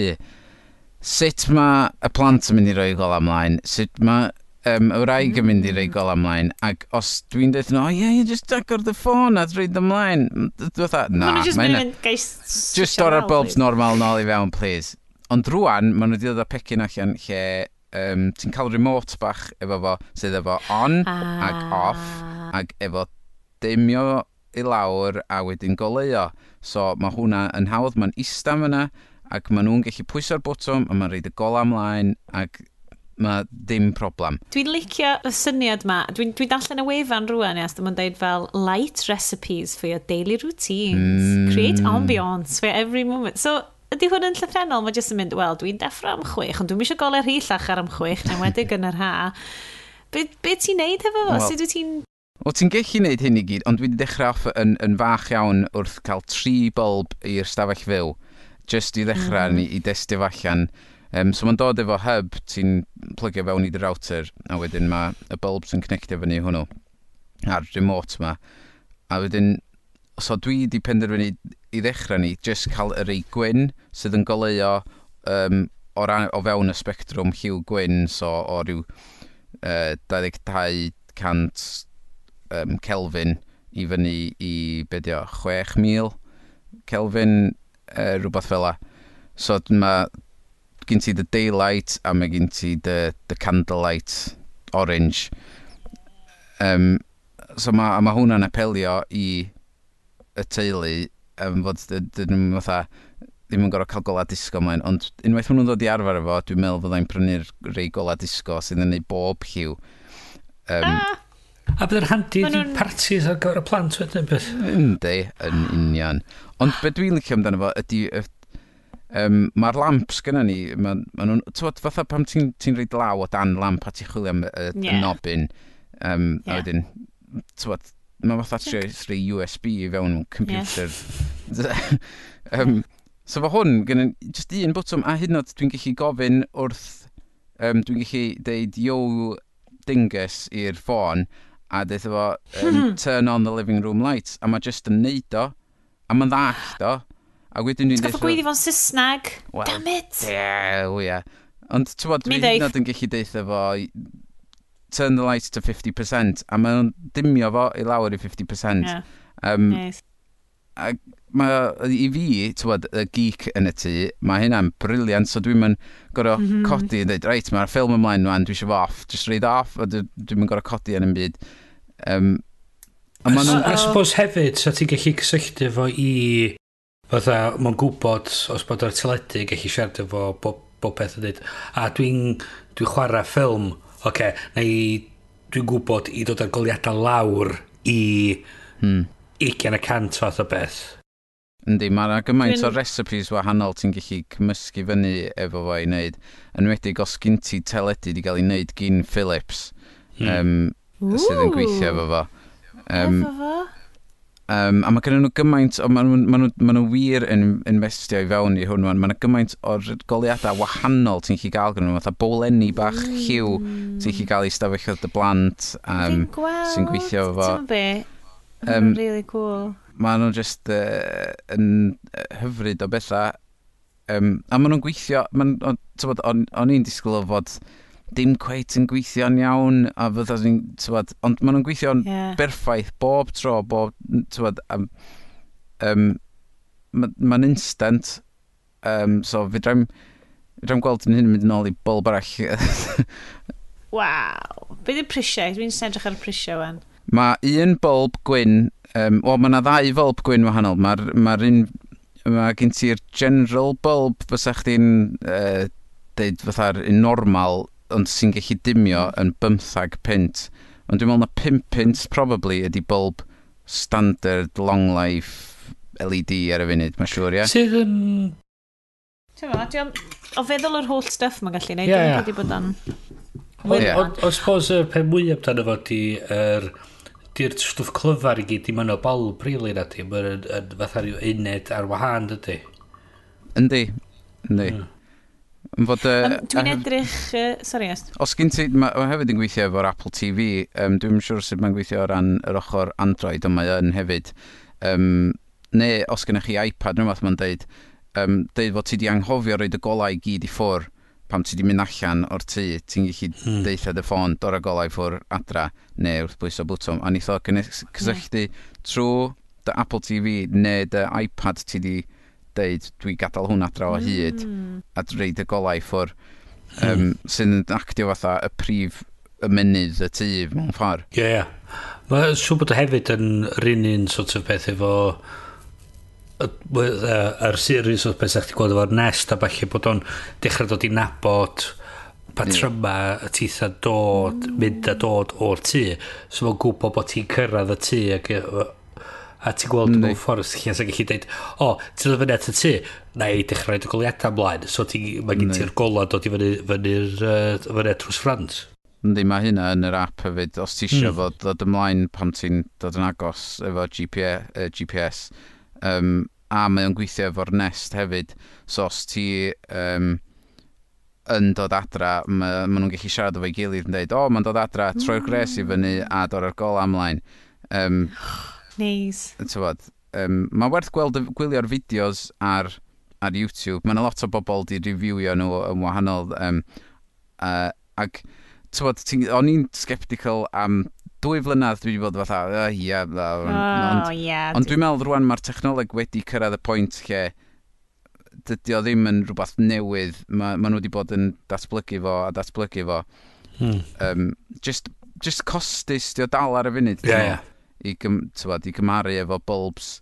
sut mae y plant yn mynd i roi gola ymlaen, sut mae um, y wraig yn mynd i reigol amlaen, ac os dwi'n dweud nhw, o ie, ie, just agor dy ffôn a dreid ymlaen, dwi'n dweud, na, mae'n just dod ar bulbs normal nol i fewn, please. Ond rwan, maen nhw wedi dod â pecyn allan lle um, ti'n cael remote bach efo fo, sydd efo on ah. ag off, ag efo dimio i lawr a wedyn goleuo. So mae hwnna yn hawdd, mae'n istam yna, ac maen nhw'n gallu pwyso'r bwtwm a mae'n rhaid y gola ymlaen ac mae dim problem. Dwi'n licio y syniad ma. Dwi'n dwi darllen y wefan rwan, yes, dyma'n dweud fel light recipes for your daily routines. Mm. Create ambience for every moment. So, ydy hwn yn llythrenol, mae jyst yn mynd, wel, dwi'n deffro am chwech, ond dwi'n eisiau golau rhillach ar am chwech, na wedi yn yr ha. Be, be ti'n neud hefo? fo? Well, Sut wyt ti'n... O ti'n gallu neud hyn i gyd, ond dwi wedi dechrau off yn, yn fach iawn wrth cael tri bulb i'r stafell fyw, jyst i ddechrau mm. i, i destio allan. Um, so mae'n dod efo hub ti'n plygio fewn i dy router a wedyn mae y bulbs yn connectio fyny hwnnw a'r remote ma. A wedyn, so dwi wedi penderfynu i ddechrau ni just cael yr ei gwyn sydd yn goleuo um, o, ran, o fewn y spectrwm lliw gwyn, so o ryw uh, 2200 um, Kelvin i fyny i bedio 6,000 Kelvin, uh, rhywbeth fel la. So mae gen ti the daylight a mae gen ti the, the candlelight orange. Um, so mae, ma hwnna'n apelio i y teulu um, fod dyn nhw'n fatha ddim yn gorau cael gola disgo mlaen, ond unwaith hwnnw'n dod i arfer efo, dwi'n meddwl fyddai'n prynu'r rei gola disgo sydd yn ei bob lliw. Um, ah. A bydd yn handi i parties ar gyfer y plant wedyn beth. Yndi, yn union. Ond beth dwi'n licio amdano fo ydy um, mae'r lamps gyda ni, maen ma nhw'n, tywed, fatha pam ti'n ti reid law o dan lamp a ti'n chwilio am y, y yeah. nobyn, um, yeah. a wedyn, tywed, mae fatha trio rhai USB i fewn computer. [LAUGHS] Yeah. um, so fo hwn, gyda just un bwtwm, a hyd yn oed dwi'n gallu gofyn wrth, um, dwi'n gallu deud yo dingus i'r ffôn, a dweud efo [LAUGHS] um, turn on the living room lights, a mae just yn neud o, a mae'n ddallt o, A wedyn dwi'n deud... gweiddi fo'n Saesneg. Well, Damn it! Dew, ia. Ond ti'n bod, dwi'n hyd yn gallu deitha fo turn the lights to 50% a mae'n dimio fo i lawr i 50%. Yeah. Um, nice. A mae i fi, ti'n bod, y geek yn y tŷ, mae hynna'n briliant, so dwi'n mynd gorau mm -hmm. codi yn dweud, reit, mae'r ffilm ymlaen nhw'n, dwi eisiau fo off, just read off, a dwi'n mynd gorau codi yn y byd. Um, a A maen nhw'n... I oh. suppose hefyd, sa ti'n gallu cysylltu fo i Fytha, mae'n gwybod os bod o'r teledu gallu siarad efo bob, bob peth yn dweud. A dwi'n dwi chwarae ffilm, oce, okay, neu dwi'n gwybod i dod â'r goliadau lawr i hmm. 20 y cant fath o beth. Yndi, mae yna gymaint o recipes wahanol ti'n gallu cymysgu fyny efo fo i wneud. Yn wedi os gyn ti teledu wedi cael ei wneud gyn Philips, hmm. um, sydd yn gweithio efo fo. Um, efo fo? Um, a mae gennym nhw gymaint, o, maen nhw, maen nhw, maen nhw wir yn investio i fewn i hwn. Mae yna gymaint o'r goliadau wahanol ti'n chi gael gyda nhw. Fatha bolenni bach mm. lliw ti'n chi gael i stafell oedd y blant um, sy'n gweithio efo fo. Ti'n be? Um, really cool. Mae nhw just uh, yn hyfryd o bethau. Um, a maen nhw'n gweithio, maen, o'n i'n disgwyl o fod... Uh, dim cweit yn gweithio'n iawn a fydda ni'n, tywed, ond maen nhw'n gweithio'n yeah. berffaith bob tro, bob, tywed, um, um, mae'n ma instant, um, so fyddrai'n fydra gweld yn hyn yn mynd yn ôl i bulb arall [LAUGHS] Waw, beth yw prisiau? Dwi'n edrych ar y prisiau wan. Mae un bulb gwyn, um, o, mae yna ddau bulb gwyn wahanol. Mae'r ma, un, mae gen ti'r general bulb, fysa chdi'n uh, deud fatha'r un normal ond sy'n gallu dimio yn bymthag pint. Ond dwi'n meddwl na 5 pint probably ydy bulb standard long life LED ar y funud, mae'n siŵr, ie? Sydd yn... Ti'n o feddwl yr holl stuff mae'n gallu neud, yeah, yeah. bod yn... Ond os pos y pen mwyaf dan efo di, yr... di'r stwff clyfar i gyd, dim yn o bulb, rili na ti, mae'n fatha rhyw uned ar wahân, dydy? Yndi, yndi. Mm. Yn fod... Uh, um, dwi'n edrych... Uh, sorry, est. Os gyn ti... Mae ma hefyd yn gweithio efo'r Apple TV. Um, dwi'n siŵr sure sut mae'n gweithio o ran yr ochr Android, ond mae yn hefyd. Um, neu os gennych chi iPad, rhywbeth mae'n deud, um, deud fod ti di anghofio roed y golau i gyd i ffwr pam ti di mynd allan o'r tŷ, ti'n gallu hmm. deitha dy ffôn, dor y golau ffwr adra, neu wrth bwys o bwtwm. A ni tho cysylltu trwy dy Apple TV neu dy iPad ti di deud dwi gadael hwn adra o hyd mm. a reid y golau ffwr um, sy'n actio fatha y prif ymenydd y tu mewn ffordd. Ie, yeah, ie. Yeah. Mae'n siŵr bod o hefyd yn rinun sort of beth efo yr series o beth sa'ch gweld efo'r nest a falle bod o'n dechrau dod i nabod patryma y teitha dod, mm. mynd a dod o'r tŷ. So mae'n gwybod bod ti'n cyrraedd y tŷ ac A ti'n gweld mewn ffordd sy'n sy'n gallu dweud, o, ti'n dod fyny at y tu, na i dechrau rhaid y goliadau ymlaen. So ti, mae gen ti'r gola dod i fyny, fyny'r uh, fyny trws ffrant Yndi, mae hynna yn yr app hefyd. Os ti eisiau mm. fod dod ymlaen pan ti'n dod yn agos efo GPS, uh, GPS um, a mae o'n gweithio efo'r nest hefyd. So os ti um, yn dod adra, mae ma nhw'n gallu siarad efo'i gilydd yn dweud, o, oh, mae'n dod adra, troi'r gres i fyny a dod ar gol amlaen. Um, Neis. Nice. Um, Mae werth gweld, gwylio'r fideos ar, ar YouTube. Mae'n lot o bobl di reviewio nhw yn wahanol. Um, uh, ac, tywod, o'n i'n sceptical am dwy flynedd dwi wedi bod fatha, uh, ia, yeah, oh, ond, yeah, ond dwi'n meddwl rwan mae'r technoleg wedi cyrraedd y pwynt lle dydy o ddim yn rhywbeth newydd, mae ma nhw wedi bod yn datblygu fo a datblygu fo. Hmm. Um, just, just costus, di o dal ar y funud. Yeah, yeah i, gym, tywed, i gymaru efo bulbs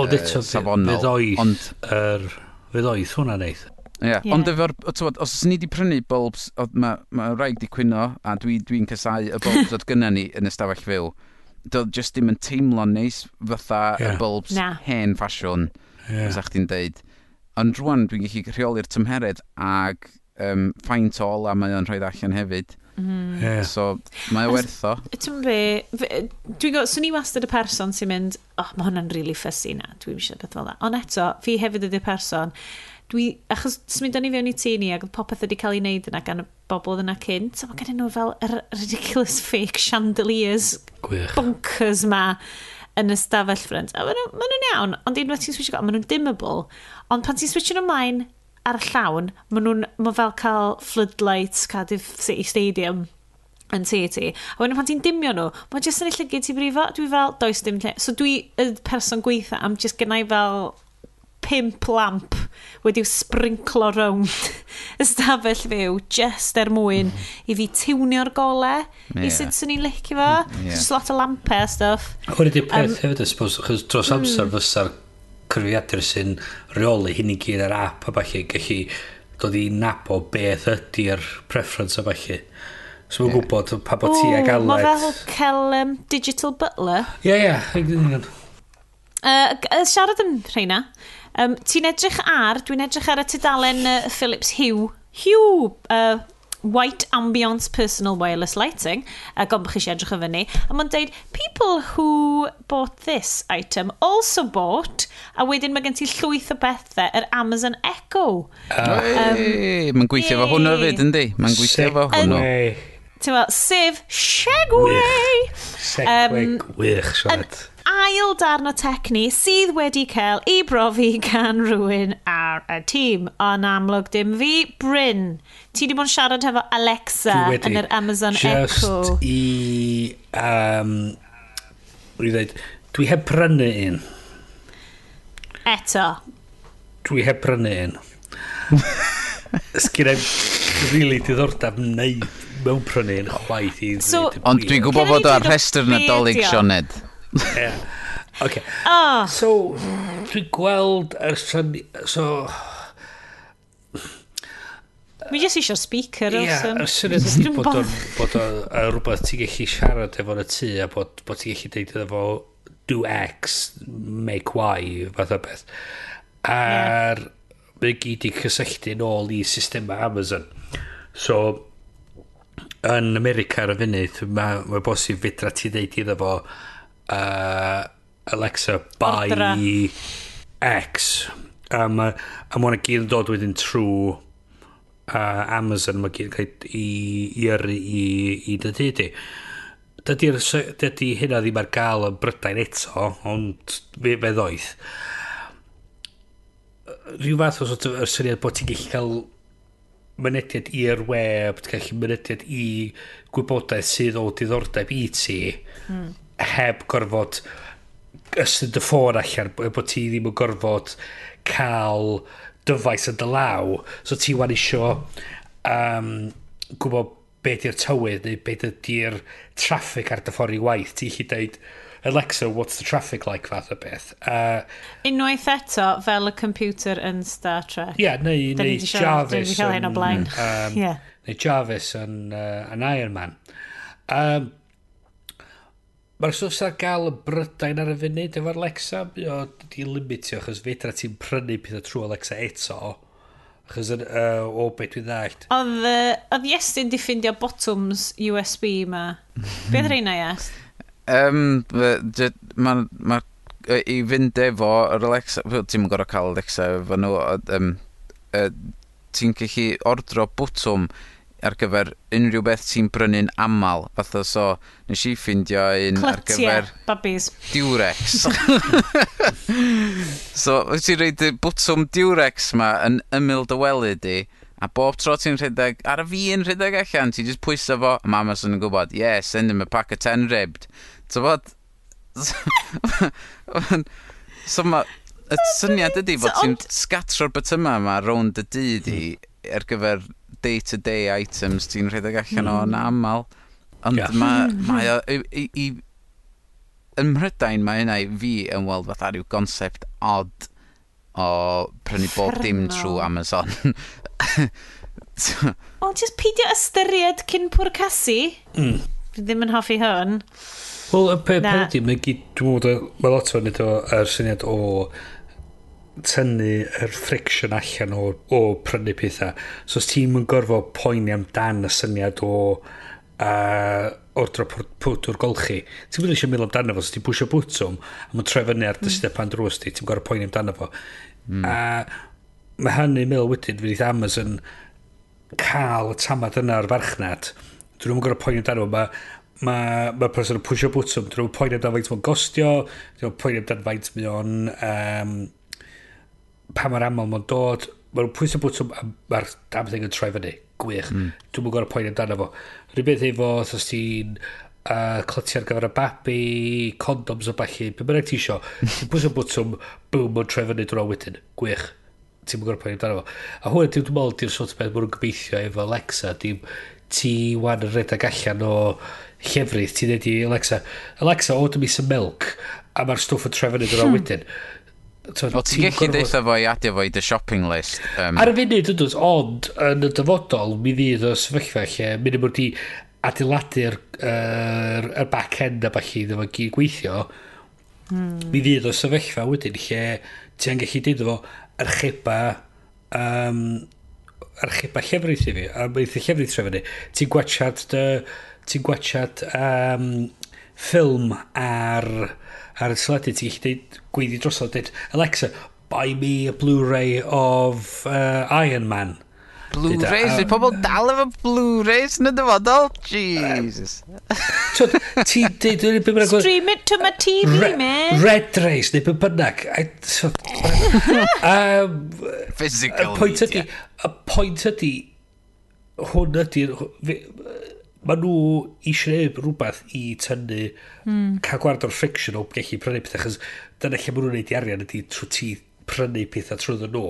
Ond eto, uh, safonol. Fydd oedd, ond... er, fydd oedd hwnna neith. Ie, yeah. yeah. ond efo'r, tywed, os ni wedi prynu bulbs, mae ma rhaid i cwyno, a dwi'n dwi, dwi casau y bulbs oedd gynna ni yn ystafell fyw, doedd just ddim yn teimlo'n neis fatha yeah. y bulbs Na. hen ffasiwn, yeah. os chdi'n deud. Ond rwan dwi'n gallu rheoli'r tymheredd ag um, ffaint o ola mae o'n rhoi allan hefyd. Mm-hmm. Mm. Yeah. So, mae o. Ti'n be, dwi'n gwybod, swn i wastad y person sy'n mynd, oh, mae hwnna'n really fussy na, dwi'n eisiau beth fel na. Ond eto, fi hefyd ydy'r person, dwi, achos smyd o'n i fewn i tu ni, ac popeth wedi cael ei wneud yna gan y bobl yna cynt, so, mae gen nhw fel yr ridiculous fake chandeliers Gwych. bunkers ma yn y stafell ffrind. A maen nhw'n iawn, ond unwaith ti'n switch, maen nhw'n dimmable. Ond pan ti'n switch yn ymlaen, ar y llawn, maen nhw'n, ma fel cael floodlights Cardiff City Stadium yn te ti. A wedyn pan ti'n dimio nhw, mae jyst yn ei llygyd ti brifo, dwi fel, does dim lle. So dwi, y person gweitha, am jyst gennau fel pimp lamp wedi'w sprinklo rownd [LAUGHS] ystafell fyw just er mwyn i fi tiwnio'r gole yeah. i sut sy'n ni'n licio fo mm, yeah. just lot o lampau a stuff hwn ydy'r peth um, hefyd I suppose achos dros amser mm. fysa'r cyfrifiadur sy'n reoli hyn i gyd ar app a falle gallu dod i nabo beth ydy'r preference a falle. So mae'n yeah. gwybod pa bod ti ag aled. Mae fel cael um, digital butler. Ie, ie. Uh, siarad am rheina, um, ti'n edrych ar, dwi'n edrych ar y tudalen uh, Philips Hugh. Hugh, uh, white ambience personal wireless lighting, a gobl chi eisiau edrych o fyny, a mae'n deud, people who bought this item also bought, a wedyn mae gen ti llwyth o bethau, yr Amazon Echo. Ah. Uh, um, mae'n gweithio efo hwnnw hefyd, yndi? Mae'n gweithio efo hwnnw. Segway! Sef Segway! Segway, gwych, siarad ail darn o tecni sydd wedi cael ei brofi [LAUGHS] gan rhywun ar y tîm. Ond amlwg dim fi, Bryn. Ti wedi bod yn siarad hefo Alexa yn yr Amazon Just Echo. Just i... Um, Rwy'n dweud, dwi heb prynu un. Eto. Dwi heb prynu un. [LAUGHS] Sgyn rili really diddordeb wneud mewn prynu un chwaith i so, Ond dwi'n gwybod bod o'r rhestr yn y dolyg Sioned. [LAUGHS] yeah. Okay. Oh. So, dwi'n gweld yr syni... So... Mi jyst eisiau speaker Ie, y syniad ydy bod o'n bod o'n rhywbeth ti'n gallu siarad efo'n y tŷ a bod, bod ti'n gallu deud efo do X, make Y, fath o beth. A'r yeah. mae gyd i cysylltu yn ôl i systema Amazon. So, yn America ar y funud, mae ma bosib fedra ti ddeud iddo fo uh, Alexa, buy Ordra. X. A um, mae hwnna gyd yn dod wedyn trwy uh, Amazon, mae gyd yn cael i, i, i, i dy dydy. Dydy'r dydy hynna ddim ar gael yn Brydain eto, ond fe, fe ddoeth. Rhyw fath o sort y syniad bod ti'n gallu cael mynediad i'r web, ti'n gallu mynediad i gwybodaeth sydd o diddordeb i ti. Mm heb gorfod ystod dy ffôn allan bod ti ddim yn gorfod cael dyfais yn dy law so ti wan isio um, gwybod be di'r tywydd neu be di'r traffic ar dy ffordd i waith ti chi dweud Alexa, what's the traffic like fath o beth. Uh, Unwaith eto, fel y computer yn Star Trek. Ie, yeah, neu, neu Jarvis. Dyn ni cael hyn o blaen. Mm, um, yeah. Neu Jarvis yn, uh, yn Iron Man. Um, Mae'r sws ar gael y brydain ar y funud efo'r Alexa. O, di limitio, achos fedra ti'n prynu pethau trwy Alexa eto. Achos yn, uh, o beth dwi'n ddallt. Oedd, uh, oedd Iestyn di ffindio bottoms USB ma. Beth rhaina, Iest? Um, Mae'n... Ma, I fynd efo yr Alexa... Ti'n gorau cael Alexa efo nhw. Um, uh, ti'n gallu ordro bwtwm ar gyfer unrhyw beth ti'n brynu'n aml. Fath o so, nes i ffindio un Clutia, ar gyfer... babis. Durex. [LAUGHS] [LAUGHS] so, wyt ti'n rhaid y bwtwm Durex ma yn ymyl dy wely di, a bob tro ti'n rhedeg, ar y fi yn rhedeg allan, ti'n just pwysa fo, a mam yn gwybod, yeah, send him a pack of 10 ribbed. So, bod... [LAUGHS] so, ma, y syniad ydy fod ti'n scatro'r bytyma yma rownd y dyd i ar gyfer day-to-day -day items ti'n rhedeg allan mm. o'n aml. Ond yeah. mae, [LAUGHS] mae o, i, i, i, ym Mhrydain mae hynna i fi yn weld fatha rhyw concept odd o prynu bob dim trwy Amazon. [LAUGHS] o, jyst peidio ystyried cyn pwrcasu. Mm. Ddim yn hoffi hwn. Wel, y pe, pe, mae gyd, dwi'n meddwl, mae lot o'n nid o, syniad o, o tynnu yr friction allan o, o prynu pethau. So os ti'n mynd gorfod poeni amdan y syniad o uh, ordro pwt o'r golchi, ti'n mynd eisiau meddwl amdano fo, so ti'n pwysio bwtwm, a mae'n troi fyny ar dysgu mm. step pan drws ti, ti'n gorfod poeni amdano fo. Mm. A mae hynny'n meddwl wedyn, fydd Amazon cael y tamad yna ar farchnad, dwi'n gorfod poeni amdano fo, mae mae ma person yn pwysio bwtwm, dwi'n nhw'n poen amdan faint mae'n gostio, dwi'n nhw'n poen amdan faint mae'n... um, pa mae'r aml mae'n dod, mae'n pwys y bwtwm a mae'r damn thing yn troi fyny. Gwych. Mm. Dwi'n mwyn gorau poen amdano fo. Rhywbeth efo, os ti'n uh, clytio ar gyfer y babi, condoms o bachu, be bynnag ti isio. [LAUGHS] ti'n pwys y bwtwm, boom, mae'n troi fyny dwi'n wedyn. Gwych. Ti'n mwyn gorau poen amdano fo. A hwn, dwi'n meddwl, di'r sort o beth mwyn gobeithio efo Alexa. Dim ti wan yn redeg allan o llefrith, ti'n dweud i Alexa, Alexa, order me some milk, a mae'r stwff yn trefyn yn yr wedyn. O, ti'n gallu deitha fo i adio fo i dy shopping list? Um... Ar y funud, ydw, ond yn y dyfodol, mi ddydd o sefyllfa lle, mynd ymwyr di adeiladu'r er, er back-end a falle iddo fo gyd gweithio, mm. mi ddydd o sefyllfa wedyn lle ti'n gallu deud fo archeba um, archeba llefrith i fi, a meith y llefrith sef yna, ti'n gwachad, ti'n gwachad um, ffilm ar ar y teledu, ti'n gallu deud, gweiddi drosodd, deud, Alexa, buy me a Blu-ray of uh, Iron Man. Blu-rays, e, dwi'n pobl dal efo Blu-rays yn y dyfodol, Jesus. Ti dweud, dwi'n byd bynnag... Stream it to my TV, re, man. Red Race, neu byd bynnag. Physical media. Y pwynt ydy... hwn ydy... Mae nhw eisiau neud rhywbeth i tynnu mm. cael gward o'r friction o gallu prynu pethau chos dyna lle ma nhw'n neud i arian ydy trwy ti prynu pethau trwy ddyn nhw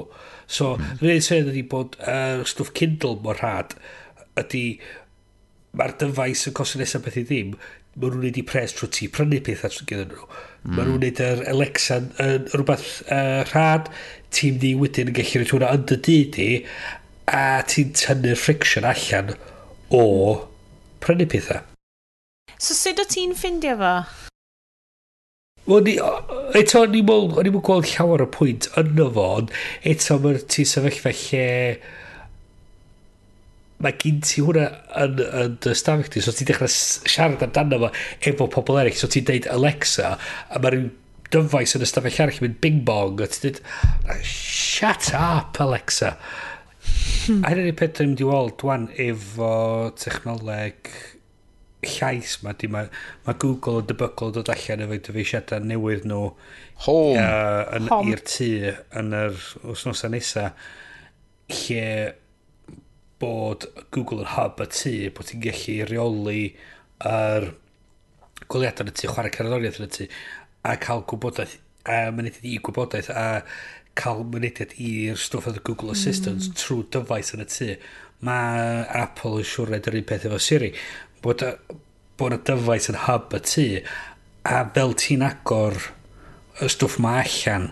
so mm. rhaid sydd ydy bod uh, stwff Kindle mor rhad ydy mae'r dyfais yn cosyn nesaf beth i ddim mae nhw'n neud i pres trwy ti prynu pethau trwy gyda nhw mm. mae nhw'n neud yr Alexa yn rhywbeth uh, rhad ti'n di wedyn yn gallu rhaid hwnna yn dy di a ti'n tynnu'r friction allan o mm prynu pethau. So sut o ti'n ffindio fo? Wel, ni, eto, o'n i'n mwyn gweld llawer o pwynt yno fo, ond eto mae'r ti sefyllfa lle mae gen ti hwnna yn, yn dy stafell ti, so ti'n dechrau siarad amdano fo efo pobl eraill, so ti'n deud Alexa, a mae rhyw dyfais yn y stafell arall yn mynd bing bong, a ti'n dweud, shut up Alexa. A hynny'n ei peth ni'n mynd i weld dwan efo technoleg llais ma, di, mae ma Google yn debygol dod allan efo'i dyfeisiadau newydd nhw Home. uh, i'r tŷ yn yr wsnosau nesa lle bod Google yn hub y tŷ bod ti'n gallu reoli yr goliadau yn y tŷ chwarae cerddoriaeth yn y tŷ a cael gwybodaeth a mynd i gwybodaeth a cael mynediad i'r stwff oedd Google Assistant mm. trwy dyfais yn y tu. Mae Apple yn siŵr yr un peth efo Siri. Bod, bod y dyfais yn hub y tu, a fel ti'n agor y stwff mae allan,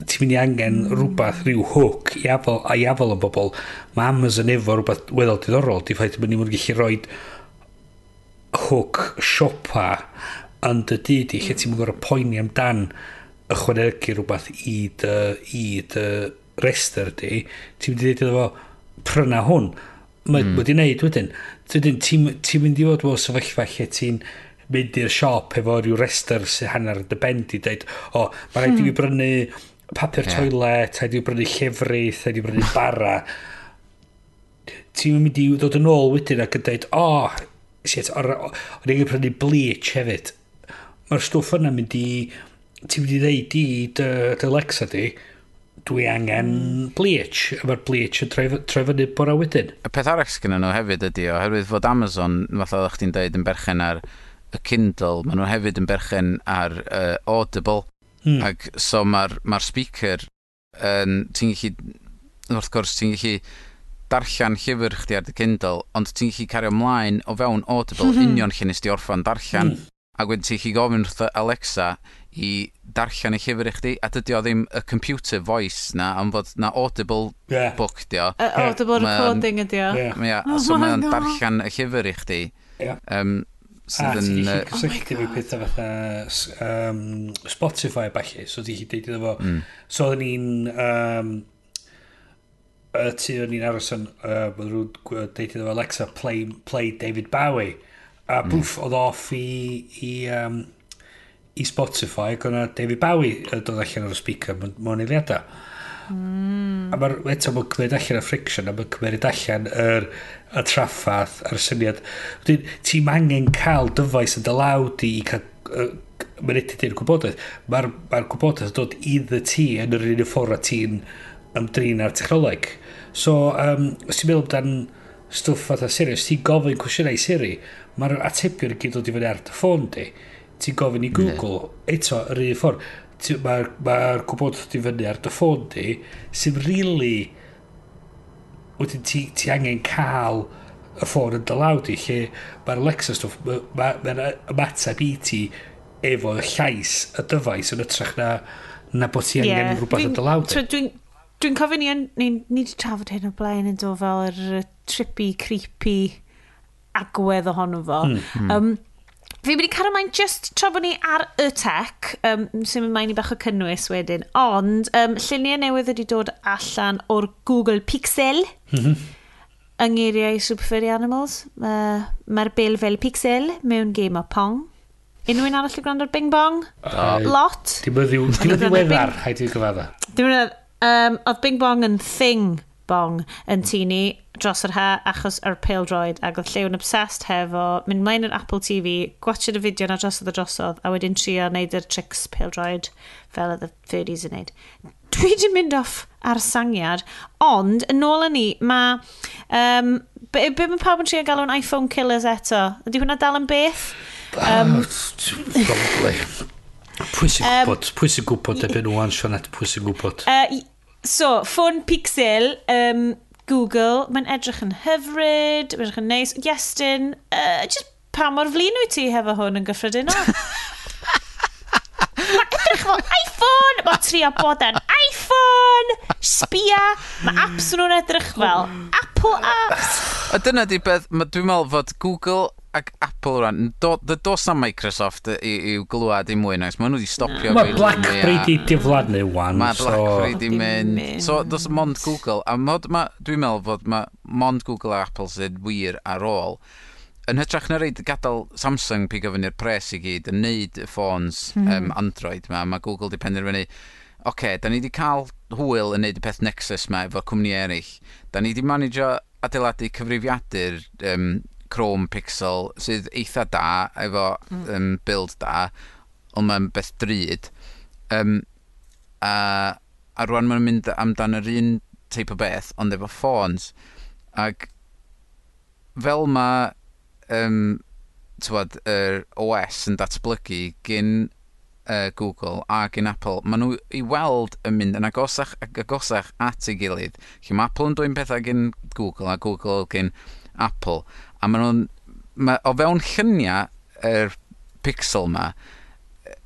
ti'n mynd i angen mm. rhywbeth, rhyw hook i afel, a i afel yn bobl. Mae Amazon efo rhywbeth weddol diddorol. Di ffaith mynd i mwyn gallu rhoi hook siopa yn dy dyd i lle mm. ti'n mynd gorau poeni amdan ychwanegu rhywbeth i dy, i dy rester di, ti'n mynd i ddeud iddo fo pryna hwn. Mae mm. wedi wneud wedyn. Wedyn, ti'n ti mynd i fod o sefyllfa lle ti'n mynd i'r siop efo rhyw rester sy'n hanner dy bendi, dweud, o, mae rhaid i hmm. fi brynu papur yeah. toilet, rhaid i fi brynu llefrith, rhaid i fi brynu bara. ti'n mynd i ddod yn ôl wedyn ac yn dweud, o, oh, shit, o'n i'n prynu bleach hefyd. Mae'r stwff yna mynd i ti'n mynd i ddeud i dy, dy Alexa di, dwi angen bleach, a mae'r bleach yn troi fyny bora wedyn. Y peth arall sydd nhw hefyd ydy, oherwydd fod Amazon, fatha o'ch chdi'n deud, yn berchen ar y Kindle, maen nhw hefyd yn berchen ar uh, Audible, hmm. ac so mae'r ma speaker, um, ti'n gallu, wrth gwrs, ti'n gallu darllen llyfr chdi ar y Kindle, ond ti'n gallu cario ymlaen o fewn Audible, hmm. union lle nes di orffan darllen, mm. ac wedyn ti'n gallu gofyn wrth Alexa, i darllen y llyfr i chdi, a dydy o ddim y computer voice na, am fod na audible yeah. book di o. Uh, audible ma, recording ydi o. Yeah. Yeah. Oh so mae o'n darllen y llyfr i chdi. Yeah. Um, sydd yn... gallu ti'n cysylltu fi pethau fatha um, Spotify falle, so ti'n deud iddo fo. Mm. So oedden ni'n... Um, y tu o'n i'n aros yn... Uh, rwy'n deud iddo fo Alexa, play, play David Bowie. A mm. bwff, mm. oedd off i... i um, i Spotify ac o'na David Bowie yn dod allan o'r speaker mewn eiliadau. Mm. A mae'r eto mae'n cymryd allan y friction a mae'n cymryd allan yr, y traffath a'r syniad. Ti'n angen cael dyfais yn dylawd i cael uh, mynediad i'r gwybodaeth. Mae'r ma gwybodaeth yn dod iddy ti yn yr un ffordd a ti'n ymdrin ar technoleg. So, um, os ti'n meddwl amdan stwff fatha Siri, os ti'n gofyn cwestiynau i Siri, mae'r atebion i gyd dod i fyny ar dy ffôn di ti'n gofyn i Google, yeah. eto, yr un ffordd, mae'r ma, r, ma gwybodaeth di fyny ar dy ffôn di, sy'n really, wedyn ti, ti angen cael y ffôn yn dylaw di, lle mae'r Alexa stwff, mae'r ma, ma ymateb i ti efo y llais y dyfais yn ytrach na, na bod ti angen yeah. rhywbeth yn dylaw di. Dwi'n dwi cofio ni, ni, ni wedi trafod hyn o blaen yn dod fel yr trippy, creepy agwedd ohono fo. Mm, mm. Um, Fi wedi cael ymlaen just tra bod ni ar y tech, um, sy'n mynd mae'n i bach o cynnwys wedyn, ond um, lluniau newydd wedi dod allan o'r Google Pixel. Mm -hmm. Yng ngeiriau Superfurry Animals, uh, mae'r bil fel pixel mewn game o pong. Unrhyw un arall i gwrando ar bing bong? Uh, Lot. Dim yn ddiweddar, haid i'n gyfadda. Dim yn um, oedd bing bong yn thing bong yn tini, dros yr ha achos yr pale droid ac oedd llewn obsessed hefo mynd mlaen yr Apple TV, gwachod y fideo na drosodd a drosodd a wedyn trio wneud yr tricks pale droid fel oedd y 30s yn neud Dwi di mynd off ar sangiad, ond yn ôl yn ni, mae... Um, be, be mae pawb yn trio galw'n iPhone killers eto? Ydy hwnna dal yn beth? Um, Probably. Pwy sy'n gwybod? Pwy sy'n gwybod ebyn nhw ansion at pwy sy'n gwybod? Uh, so, ffôn Pixel, um, Google, mae'n edrych yn hyfryd, mae'n edrych yn neis. Iestyn, uh, just pa mor flin wyt ti hefo hwn yn gyffredinol? [LAUGHS] mae edrych fel iPhone, mae trio bod yn iPhone, sbia, mae apps nhw'n edrych fel Apple apps. A dyna di beth, dwi'n meddwl fod Google ag Apple rhan, do, do, dos na Microsoft i'w glwad i mwy nais, maen nhw wedi stopio. No. Mae Blackberry di diflannu wan. Mae Blackberry so... di mynd. So, dos mond Google, a mod, ma, dwi'n meddwl fod ma, mond Google a Apple sydd wir ar ôl. Yn hytrach na reid gadael Samsung pig ofyn i'r pres i gyd yn neud y ffôns um, Android ma, mae Google di penderfynu, oce, okay, da ni wedi cael hwyl yn neud y peth Nexus ma efo cwmni eraill. Da ni wedi managio adeiladu cyfrifiadur um, Chrome Pixel sydd eitha da efo mm. um, build da ond mae'n beth drud um, a, a rwan mae'n mynd amdan yr un teip o beth ond efo ffôns ac fel mae um, tywad, yr OS yn datblygu gyn uh, Google a gyn Apple, maen nhw i weld yn mynd yn agosach ac agosach at ei gilydd. Lle mae Apple yn dwy'n pethau gyn Google a Google gyn Apple a maen nhw'n... Ma, o fewn lluniau yr er pixel ma,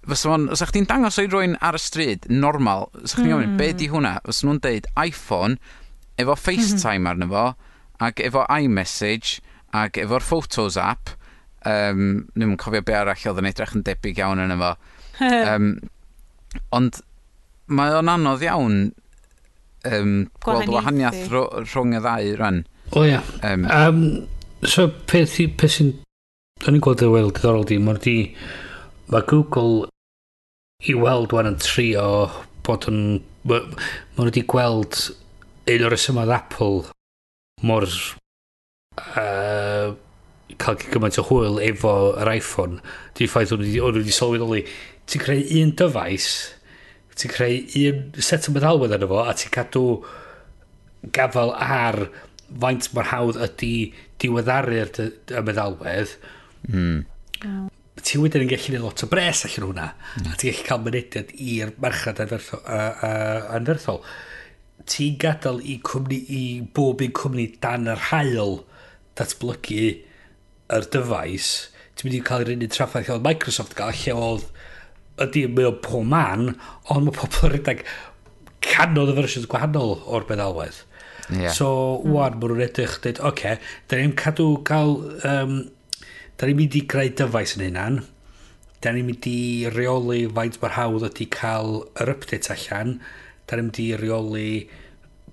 fysa fo'n... Os chdi'n dangos o'i rwy'n ar y stryd, normal, os chdi'n gofyn, be di hwnna? fysa nhw'n deud iPhone, efo FaceTime arno fo, ac efo iMessage, ac efo'r Photos app, um, ddim yn cofio be arall oedd yn edrych yn debyg iawn yn efo. um, ond mae o'n anodd iawn um, gweld wahaniaeth rhwng y ddau rhan. O ia. Um, um, So, peth, peth sy'n... O'n ni'n gweld y weld diddorol di, mae'r di... Mae Google i weld wan yn trio bod yn... Mae nhw wedi gweld un o'r resymodd Apple mor uh, cael gymaint o hwyl efo yr iPhone. Di ffaith o'n nhw wedi sylweddoli, ti'n creu un dyfais, ti'n creu un set o meddalwedd yn efo, a ti'n cadw gafel ar faint mor hawdd ydy diweddaru'r y meddalwedd, mm. ti wedyn yn gallu gwneud lot o bres allan hwnna, mm. a ti'n gallu cael mynediad i'r marchnad anferthol. Ti'n gadael i, cwmni, i bob un cwmni dan yr hael datblygu yr dyfais, ti'n mynd i cael yr unig traffaith oedd Microsoft gael, lle oedd ydy mae o'n pob man, ond mae pobl yn rhedeg canodd y fersiwn gwahanol o'r meddalwedd Yeah. So, wan, mm. maen nhw'n edrych, dweud, oce, okay, da ni'n cadw gael, um, da ni'n mynd i greu dyfais yn hynna'n, da ni'n mynd i reoli faint mae'r hawdd ydy cael yr update allan, da ni'n mynd i reoli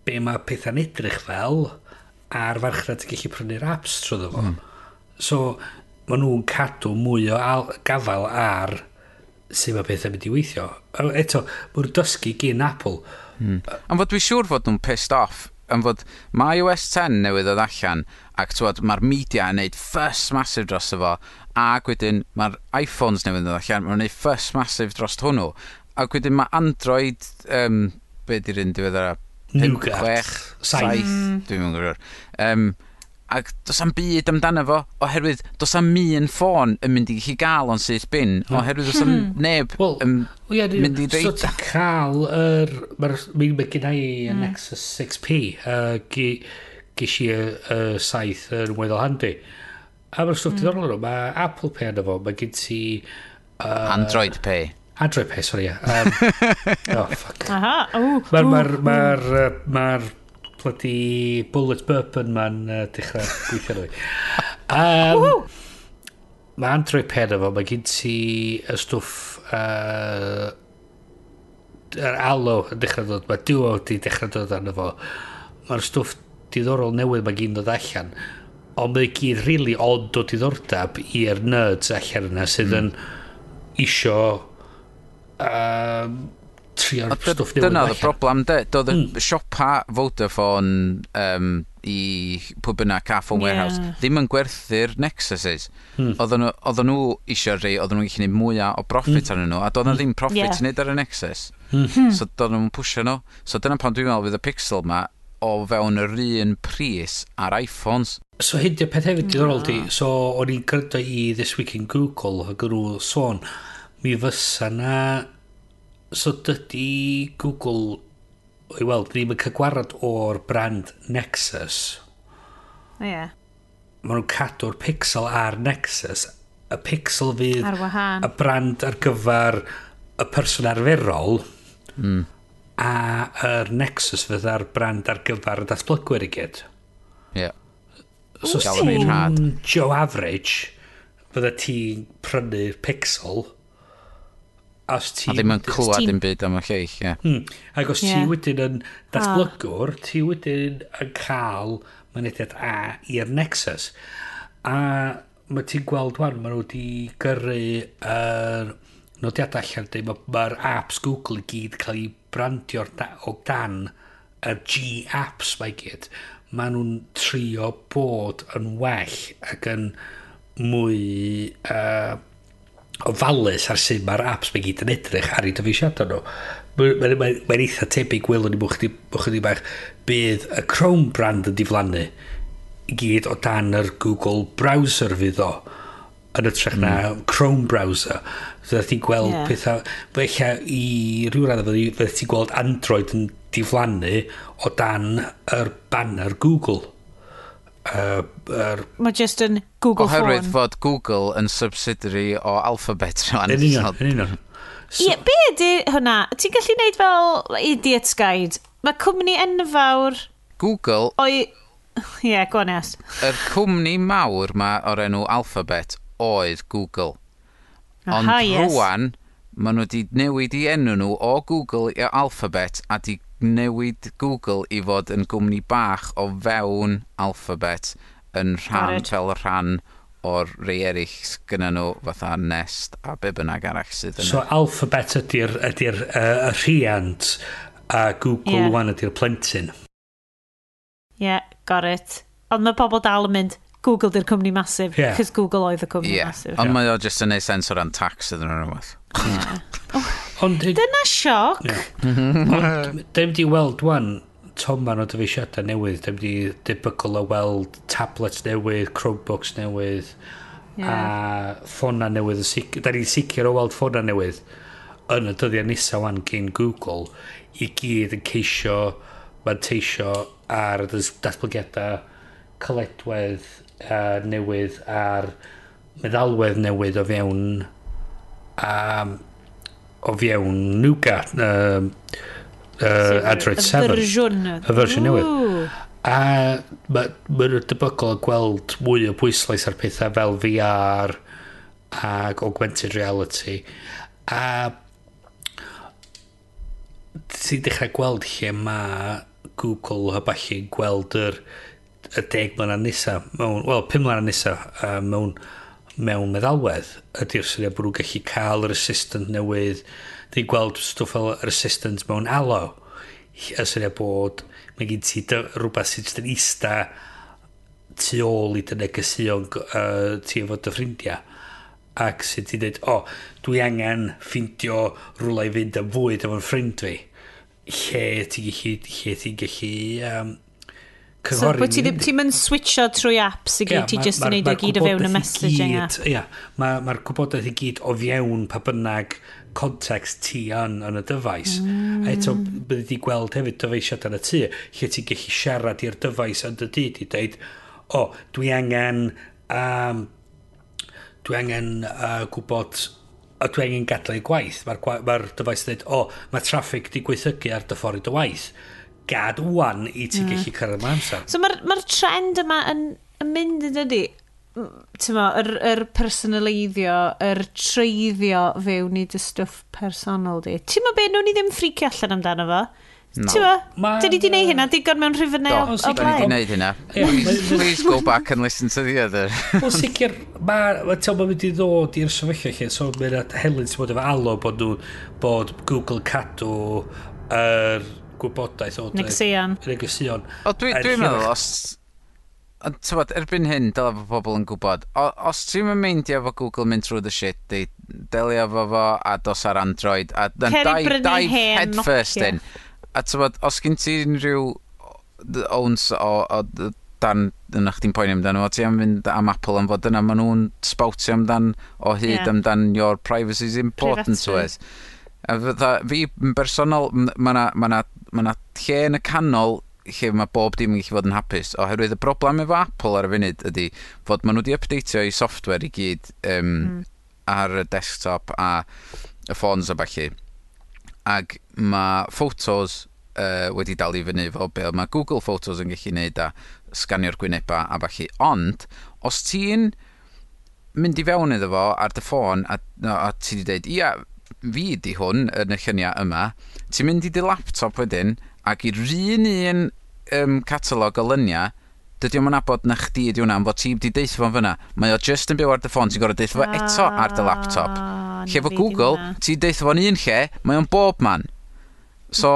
be mae pethau'n edrych fel, a'r farchnad yn gallu prynu'r apps trwy fo. Mm. So, maen nhw'n cadw mwy o al, gafel ar sut mae pethau'n mynd i weithio. Eto, mae'n dysgu gen Apple. Mm. Ond fod dwi'n siŵr fod nhw'n pissed off yn fod mae iOS 10 newydd o allan ac tywod, mae'r media yn neud ffys massive dros efo ac wedyn mae'r iPhones newydd yn allan, mae'n neud ffys massive dros hwnnw. Ac wedyn mae Android um, be di'r un diwedd ar 5, 6, 7 dwi'n mynd gwrwyr um, Ac does am byd amdano fo oherwydd do's 'na'm un ffôn yn mynd i chi gael o'n syth bin hmm. oherwydd does am hmm. neb yn mynd i ddeud... So ti'n ca'l yr... Ma'r, mi mynd gyda hmm. i y Nexus 6P uh, ges i y saith yn weddol handi. A mae'r stwff diddorol nhw, mae Apple Pay arno fo, mae gen ti... Uh, Android Pay. Android Pay, sorry. Um, [LAUGHS] oh, fuck. Aha, oh. Mae'r ma ma ma bloody bullet bourbon ma'n uh, dechrau gweithio nhw. Um, mae'n troi pen efo, mae gen ti y stwff uh, yr alo yn dechrau dod, mae duo di dechrau dod arno fo. Mae'r stwff diddorol newydd mae gen dod allan. Ond mae gyd rili really ond o diddordeb i'r nerds allan yna sydd mm. yn isio um, trio'r stwff newydd. Dyna oedd y broblem, de. Doedd y mm. siopa Vodafone um, i pwy pwb yna Caffon yeah. Warehouse ddim yn gwerthu'r Nexuses. Mm. Oedden nhw eisiau rei, oedden nhw'n gallu gwneud mwyaf o profit mm. arnyn nhw, a doedd nhw hmm. ddim profit yeah. i wneud ar y Nexus. Mm. So doedd nhw'n pwysio nhw. So dyna pan dwi'n meddwl fydd y Pixel ma o fewn yr un pris ar iPhones. So hyn di'r peth hefyd mm. diddorol di. Ah. So o'n i'n credu i This Week in Google ac o'n nhw sôn, mi fysa na so dydy Google, i weld, ddim yn cael gwarad o'r brand Nexus. O ie. Yeah. Maen nhw'n cadw'r pixel ar Nexus. Y pixel fydd... Ar wahan. Y brand ar gyfer y person arferol. Mm. A yr Nexus fydd ar brand ar gyfer y datblygwyr i gyd. Ie. Yeah. So, Ooh. Joe Average, fydda ti'n prynu'r pixel Os ti... A ddim yn clywed dim byd am y lleill, ie. Hmm. Ac os yeah. ti wedyn yn datblygwr, ti wedyn yn cael mynediad A i'r Nexus. A mae ti'n gweld wan, maen nhw wedi gyrru yr er nodiadau allan, mae'r ma apps Google i gyd cael ei brandio'r da, o dan y G apps mae gyd. Maen nhw'n trio bod yn well ac yn mwy uh, ofalus ar sy'n mae'r apps mae gyd yn edrych ar ei dyfeisiadau nhw. Mae'n ma, ma, ma eitha tebyg gwylwn ni mwch chi bach bydd y Chrome brand yn diflannu i gyd o dan yr Google browser fydd o yn ytrach na mm. Chrome browser. So ti'n gweld yeah. pethau... Felly i rhyw radd fydde ti'n gweld Android yn diflannu o dan yr banner Google. Uh, er... Mae just yn Google Oherwydd Phone. fod Google yn subsidiary o Alphabet rhan. Yn union, yn union. So... Yeah, be ydy hwnna? Ti'n gallu neud fel idiot's guide? Mae cwmni enfawr... Google... O'i... Ie, yeah, go on yes. Yr er cwmni mawr ma o'r enw Alphabet oedd Google. Ond Aha, Ond yes. rwan, maen nhw wedi newid i enw nhw o Google i Alphabet a di newid Google i fod yn gwmni bach o fewn Alphabet yn rhan Garrett. fel rhan o'r rei eraill gyda nhw fatha Nest a be bynnag arall sydd yna. So Alphabet ydy'r ydy uh, rhiant a Google yeah. wan ydy'r plentyn. Ie, yeah, got it. Ond mae pobl dal yn mynd, Google di'r cwmni masif, yeah. cos Google oedd y cwmni yeah. masif. Ond yeah. mae o jyst yn neud sens o ran tax ydyn nhw'n rhywbeth. [LAUGHS] Ond... Dyna sioc. Ond, dem di weld wan, toman o dyfeisiadau newydd, dem di debygol o weld tablets newydd, Chromebooks newydd, yeah. a ffona newydd. Da ni'n sicr o weld ffona newydd yn y dyddiau nisa wan gen Google i gyd yn ceisio manteisio ar datblygiadau cyledwedd uh, newydd a'r meddalwedd newydd o fewn um, o fiewn Nougat uh, uh, Android 7 y fersiwn. Y fersiwn newydd. A mae'n ma debygol o gweld mwy o bwyslais ar pethau fel VR ac augmented reality. A ti'n dechrau gweld lle mae Google a balli gweld yr y deg mlynedd nesaf mewn, wel, pum mlynedd nesaf uh, mewn mewn meddalwedd ydy'r syniad bod nhw'n gallu cael yr assistant newydd dwi'n gweld stwff fel yr assistant mewn alo y syniad bod mae gen ti rhywbeth sydd jyst yn ista tu ôl i dy negesion uh, ti efo dy ffrindiau ac sydd ti dweud o oh, dwi angen ffeindio rhywle i fynd am fwyd efo'n ffrind fi. Lle ti'n gallu lle ti'n gallu um, cynghorydd. So, ti ddim, ti'n mynd switcho trwy apps i gyd, ti just yn neud o gyd o fewn y messaging app. Ia, mae'r ma gwybodaeth i gyd o fewn pa bynnag context ti yn yn y dyfais. Mm. A eto, bydde di gweld hefyd dyfeisiad yn y tŷ, lle ti'n gallu siarad i'r dyfais yn dy dyd i dweud, o, oh, dwi angen, um, dwi angen uh, gwybod a dwi angen gadael ei gwaith. Mae'r ma, dyfais dweud, o, oh, mae traffic di gweithygu ar dy ffordd y waith gad wan i ti mm. gallu cyrraedd mae amser. So mae'r ma trend yma yn, yn mynd yn ydy, ti'n tymo, yr, yr personaleiddio, yr treiddio fewn i dy stwff personol di. Ti'n ma be, nhw'n i ddim ffricio allan amdano fo? No. Ti'n Dyn ni di wneud hynna, digon mewn rhyfynau o, o blaen. Dyn ni di wneud hynna. Please go back and listen to the other. Wel sicr, mae, ti'n ma, mynd i ddod i'r sefyllfa lle, so mae'n helen sy'n bod efo alo bod, nhw, bod Google cadw yr er, gwybodaeth o negeseuon. Negeseuon. O, dwi'n dwi, meddwl, os... Tywod, erbyn hyn, dyle fo pobl yn gwybod. O, os ti'n meindio efo Google mynd trwy the shit, di, delio efo fo a dos ar Android. A, Ceri dau, brynu dai hen head first in. A tywod, os gen ti unrhyw owns o, o dan yna chdi'n poeni amdano fo, ti am fynd am Apple am fod yna, maen nhw'n spoutio amdan o hyd yeah. amdan your privacy is important to us. A fydda, fi yn bersonol, mae yna ma mae yna lle yn y canol lle mae bob dim yn gallu fod yn hapus. Oherwydd y broblem efo Apple ar y funud ydy fod maen nhw wedi updateio i software i gyd um, mm. ar y desktop a y ffons a falle. Ac mae photos uh, wedi dal i fyny fo be mae Google Photos yn gallu neud a sganio'r gwyneba a falle. Ond, os ti'n mynd i fewn iddo fo ar dy ffôn a, a, a ti wedi dweud, ia, fi di hwn yn y lluniau yma, ti'n mynd i dy laptop wedyn, ac i'r un un um, catalog o lyniau, dydy o'n abod na chdi ydi hwnna, am fod ti wedi deithio fo'n fyna. Mae o just yn byw ar dy ffôn, ti'n gorau deithio fo eto ar dy laptop. Lle fo Google, ti deithio fo'n un lle, mae o'n bob man. So,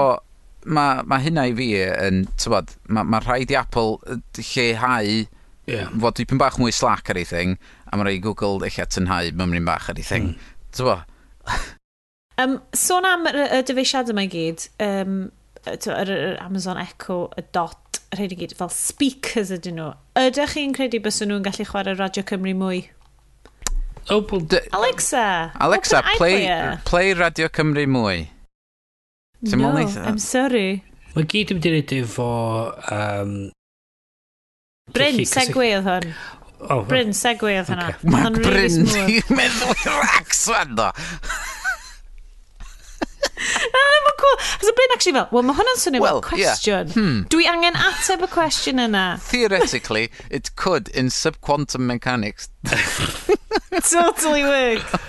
mae ma hynna i fi yn, tybod, mae ma rhaid i Apple lleihau yeah. fod dipyn bach mwy slack ar ei thing, a mae rhaid i Google eich atynhau mymryn bach ar ei thing. Mm. Tybod? Um, sôn am y, y dyfeisiadau yma i gyd, um, yr, yr Amazon Echo, y dot, rhaid i gyd, fel speakers ydyn nhw. Ydych chi'n credu bys nhw'n gallu chwarae Radio Cymru mwy? Oh, Alexa! Alexa, play, play Radio Cymru mwy. Dim no, I'm sorry. Mae gyd yn mynd i wneud efo... Um, Bryn, segwe oedd hwn. Oh, Bryn, segwe oedd hwnna. Okay. Mae Bryn, ti'n [LAUGHS] meddwl i'r accent o! Ah, mae'n cool. Cos y brain actually fel, well, mae hwnna'n swnio well, cwestiwn. Yeah. Hmm. Dwi angen ateb y cwestiwn yna. Theoretically, it could in subquantum mechanics. [LAUGHS] totally work.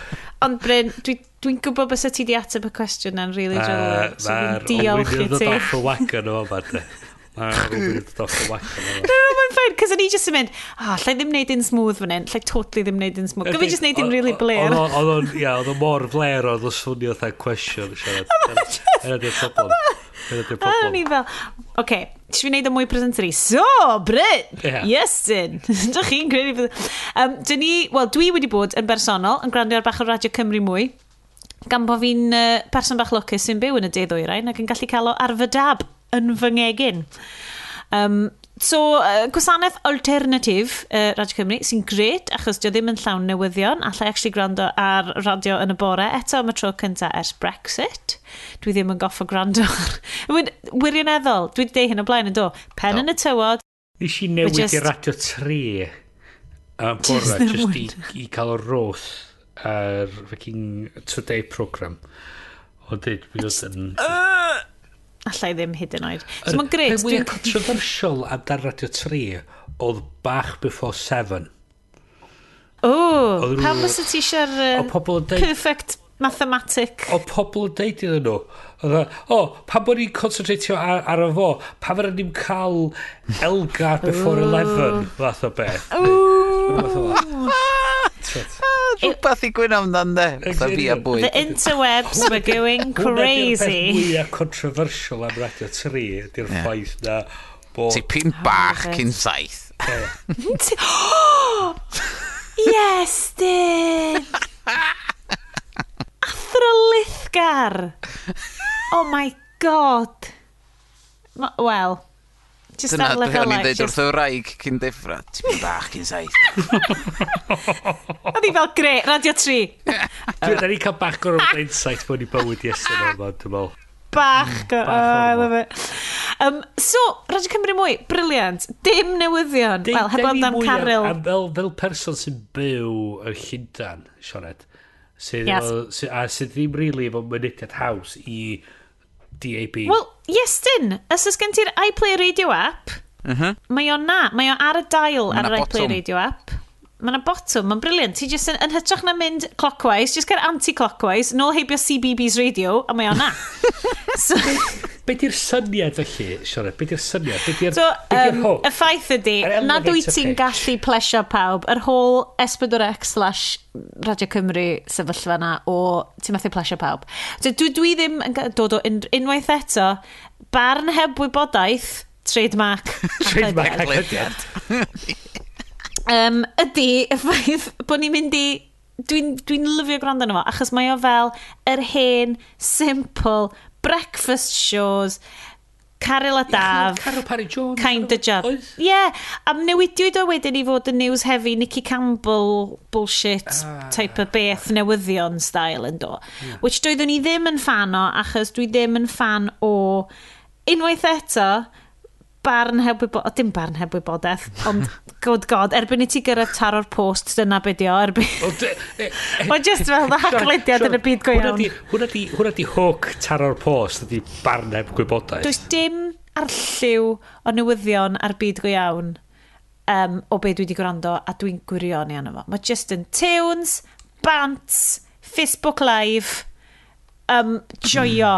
Ond Bryn, dwi'n dwi gwybod bys y ti di ateb y cwestiwn na'n really drwy. Uh, so Mae'r diolch i ti. Mae'r y wagon o yma, Mae'n [LAUGHS] rhywbeth dros y wach. No, no, mae'n ffain, cos o'n i jyst yn mynd, ah, oh, lle ddim wneud un smooth fan hyn, lle totally ddim wneud un smooth. Gofyn jyst wneud un really blair. Oedd o'n, ia, oedd o'n mor blair oedd o swnio tha cwestiwn i siarad. Yna di'r problem. Yna di'r problem. O'n i fel, oce, ti fi wneud yn mwy presenteri. So, Bryn, dyn. dych chi'n credu fydd... Um, dyn ni, wel, dwi wedi bod yn bersonol yn gwrando ar bach o Radio Cymru mwy gan bod fi'n uh, person bach lwcus sy'n byw yn y deddwyrain ac yn gallu cael o ar fy dab yn fy ngegin. Um, so, uh, gwasanaeth alternatif uh, Radio Cymru sy'n gret achos dio ddim yn llawn newyddion allai actually gwrando ar radio yn y bore eto am y tro cyntaf ers Brexit dwi ddim yn goffo gwrando [LAUGHS] wirioneddol dwi wedi deud hyn o blaen yn do pen no. yn y tywod Nes i newid just... i radio 3 a bore just, just i, i cael o roth ar fucking today program o dweud mi oedd yn Alla i ddim hyd yn oed. So mae'n gret. Mae'n mwyaf controversial amdan Radio 3 oedd Bach Before 7. O, pam fysa ti eisiau'r perfect mathematic. O pobl yn deud iddyn nhw. O, o pa bod ni'n concentratio ar, ar y fo, pa fod ni'n cael Elgar before 11, fath o beth. Ooh. [LAUGHS] Ah, rhywbeth i gwyn amdan de. Fytha fi a bwyd. The interwebs were going [LAUGHS] crazy. Hwna di'r peth mwyaf controversial am Radio 3 ydy'r yeah. ffaith na bod... Ti pum oh, bach cyn saith. [GASPS] Yes, dyn! [LAUGHS] Athro Lithgar! Oh my god! Wel, Just Dyna, ar lefelau. Dyna ni'n deud wrth o wraig cyn deffro. Ti'n bach cyn saith. [LAUGHS] Oedd hi fel gre, radio 3. Dwi'n ni cael bach o'r insight bod ni bywyd yesyn o'n fan, dwi'n meddwl. Bach, mm, go, Bach oh, I love it. Um, so, Radio Cymru mwy, briliant. Dim newyddion. Dim, well, heb ond am Caryl. Am, Fel, fel person sy'n byw yn Llundan, Sioned, sydd, yes. o, sy a sydd ddim rili really efo mynediad haws i DAB. Wel, yes dyn. Os oes gen ti'r iPlay Radio app, uh -huh. mae o na. Mae o ar y dial ar yr iPlay Radio app mae yna botwm, mae'n briliant. Ti jyst yn, yn hytrach na mynd clockwise, jyst gael anti-clockwise, nôl heibio CBBS radio, a mae o'na. [LAUGHS] so, be di'r syniad felly, Sione? Be di'r syniad? Be di'r so, be um, Y ffaith ydy, nad wyt ti'n gallu plesio pawb, yr whole S4C slash Radio Cymru sefyllfa na o ti'n methu plesio pawb. So, dwi, dwi ddim yn dod o un, unwaith eto, barn heb wybodaeth, trademark. [LAUGHS] trademark ac [LAUGHS] um, ydy y ffaith bod ni'n mynd i... Dwi'n dwi, dwi lyfio gwrando yno fo, achos mae o fel yr hen, simple, breakfast shows, Caryl a Daf. Caryl Parry Jones. Kind of job. Ie, yeah, a newidiwyd o wedyn i fod yn news heavy Nicky Campbell bullshit ah. type o beth newyddion style yn do. Which doeddwn i ddim yn fan o, achos dwi ddim yn fan o unwaith eto, barn heb wybodaeth, dim barn heb wybodaeth, ond good god, erbyn i ti gyrraedd taro'r post, dyna be di o, erbyn... E, e, [LAUGHS] Mae'n just fel [LAUGHS] dda haglediad yn y byd go iawn. Hwna di hook taro'r post, ydi barn heb gwybodaeth. Does dim arlliw o newyddion ar byd go iawn um, o be dwi wedi gwrando a dwi'n gwirion i anno fo. Mae just yn tunes, bants, Facebook Live, um, joio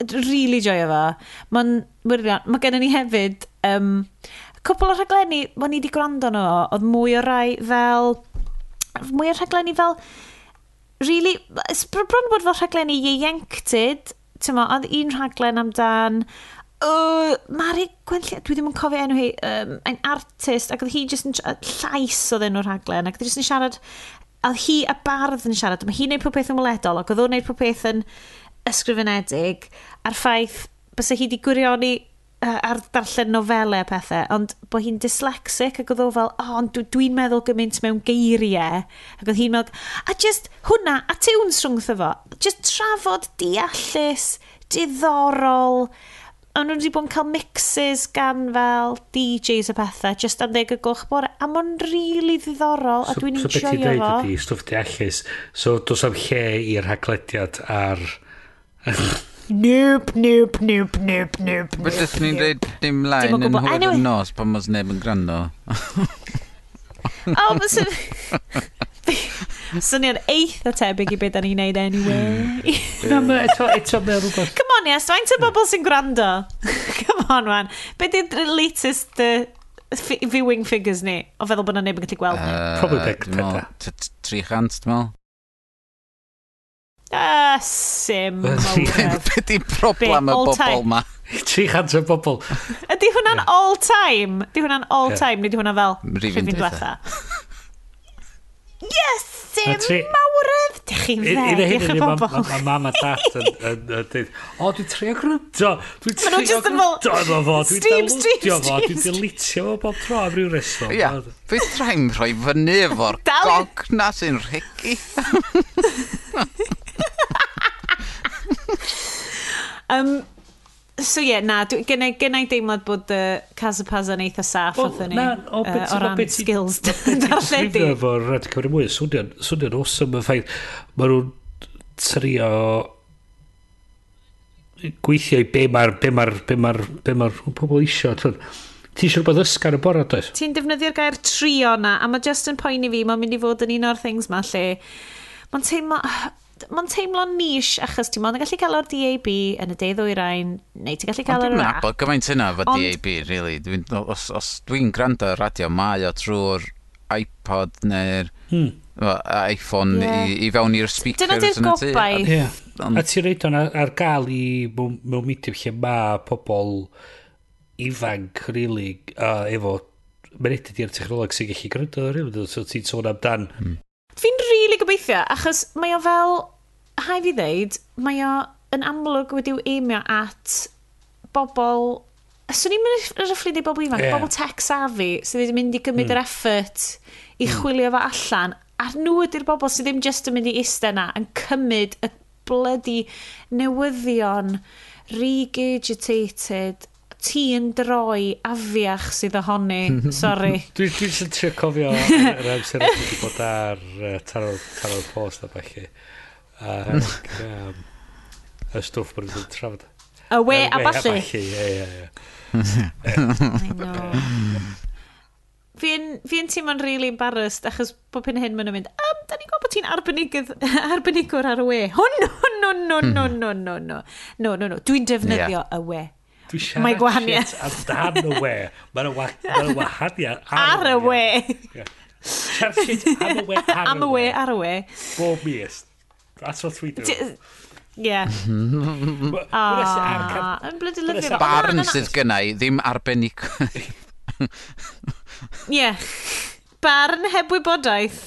really joio fo. Mae'n wirio'n... Mae gennym ni hefyd... Um, cwpl o rhaglenni, mae ni wedi gwrando nhw, oedd mwy o rai fel... Mwy o rhaglenni fel... Really, bron bod fel rhaglenni ieuenctid, ti'n ma, oedd un rhaglen amdan... Uh, Mari Gwenllian, dwi ddim yn cofio enw hi, um, ein artist, ac oedd hi jyst yn llais oedd enw'r rhaglen, ac oedd hi jyst yn siarad, oedd hi a bardd yn siarad, mae hi'n neud popeth yn weledol, ac oedd o'n neud popeth yn, ysgrifenedig a'r ffaith bys hi wedi gwirioni uh, ar darllen nofelau a pethau, ond bod hi'n dyslexic ac oedd o fel, oh, ond dwi'n meddwl gymaint mewn geiriau. Ac oedd hi'n meddwl, a just hwnna, a tiwn srwngtho fo, just trafod deallus, diddorol, ond nhw wedi bod yn cael mixes gan fel DJs a pethau, just am ddeg y gwch bore, a mae'n rili really ddiddorol, a dwi'n so enjoyo fo. So beth ti'n dweud ydi, stwff deallus, so dos am lle i'r haglediad ar Nope, nope, nope, nope, nope. Fe dys ni'n dweud dim lain yn hwyr yn nos pan mae'n neb yn gwrando. Oh, o, bys yn... Syniad eitha tebyg i beth da ni'n neud anyway. Na, ma, eto, eto, mae rhywbeth. Come on, yes, faint o bobl sy'n gwrando? [LAUGHS] Come on, man. Be di'r latest uh, viewing figures ni? O feddwl bod na neb yn gallu gweld ni? Uh, Probably big pethau. 300, dwi'n meddwl. Uh, sim. Be di problem y bobl ma? 300 o bobl. Ydy hwnna'n yeah. all time? Ydy hwnna'n all yeah. time? Nid hwnna fel rhywun diwetha? [LAUGHS] yes! Sim tri... mawrydd! Dych chi'n dde, Dych chi'n bobl. Mae mam a dat yn dweud, o, dwi'n trio gryndo, dwi'n trio gryndo efo fo, dwi'n delwtio fo, dwi'n delitio fo bob tro am ryw reswm. Ia, fe rhaid rhoi fyny efo'r gog na sy'n rhegi [LAUGHS] um, so ie, yeah, na, gynnau gen deimlad bod uh, Casapaz yn eitha saff well, ni o, uh, o ran skills darlledu. Efo'r rhaid i Cymru mwy, swnio'n awesome yn ffaith. Mae nhw'n trio gweithio i be mae'r be mae'r be mae'r be mae'r pobl isio. Ti eisiau rhywbeth ysgar y bora, does? Ti'n defnyddio'r gair trio na, a mae just yn poen i fi, mae'n mynd i fod yn un o'r things ma lle mae'n teimlo mae'n teimlo'n nish achos ti'n ond gallu cael o'r DAB yn y deudd o'i oerain, neu ti'n gallu cael o'r rap. Ond gymaint hynna fo. DAB, really. Dwi, os, os dwi'n gwrando radio, mae o trwy'r iPod neu'r hmm. iPhone yeah. i, i fewn i'r speakers Dyna di'r gobaith. Yeah. A ti'n reid o'n ar gael i mewn, mewn lle mae pobl ifanc, really, uh, efo menedid i'r technoleg sy'n gallu gwrando, really. So ti'n sôn amdan... Hmm really gobeithio, achos mae o fel, hai fi ddeud, mae o yn amlwg wedi'w eimio at bobl Swn i'n mynd yn ryfflu bobl ifanc, yeah. bobl tech savvy sydd wedi mynd i gymryd mm. yr effort i mm. chwilio fo allan a nhw ydy'r bobl sydd ddim jyst yn mynd i eistedd yna yn cymryd y blydi newyddion regurgitated ti'n droi afiach sydd ohoni. [LAUGHS] Sorry. Dwi sy'n trio cofio [LAUGHS] yr amser ydy wedi bod ar uh, taro'r post a bellu. Ac um, y stwff bod wedi'n trafod. Y we a ballu. Ie, ie, ie. [LAUGHS] Fi'n teimlo'n really embarrassed achos bob hyn hyn maen nhw'n mynd, um, da ni'n gwybod bod ti'n arbenigwr ar y we. Oh, no, no, no, no, no, no, no. No, no, no. hwn, hwn, hwn, hwn, hwn, hmm. Dwi siarad Mae gwahaniaeth. shit ar dan y we. Mae'n wahaniaeth ar, y we. Siarad shit am y we ar y [LAUGHS] we. Ar y we. Bob mis. That's what we do. Yeah. [LAUGHS] Ah, yn blydi lyfio. Barn sydd gynnau, ddim arbennig. yeah. Barn heb wybodaeth.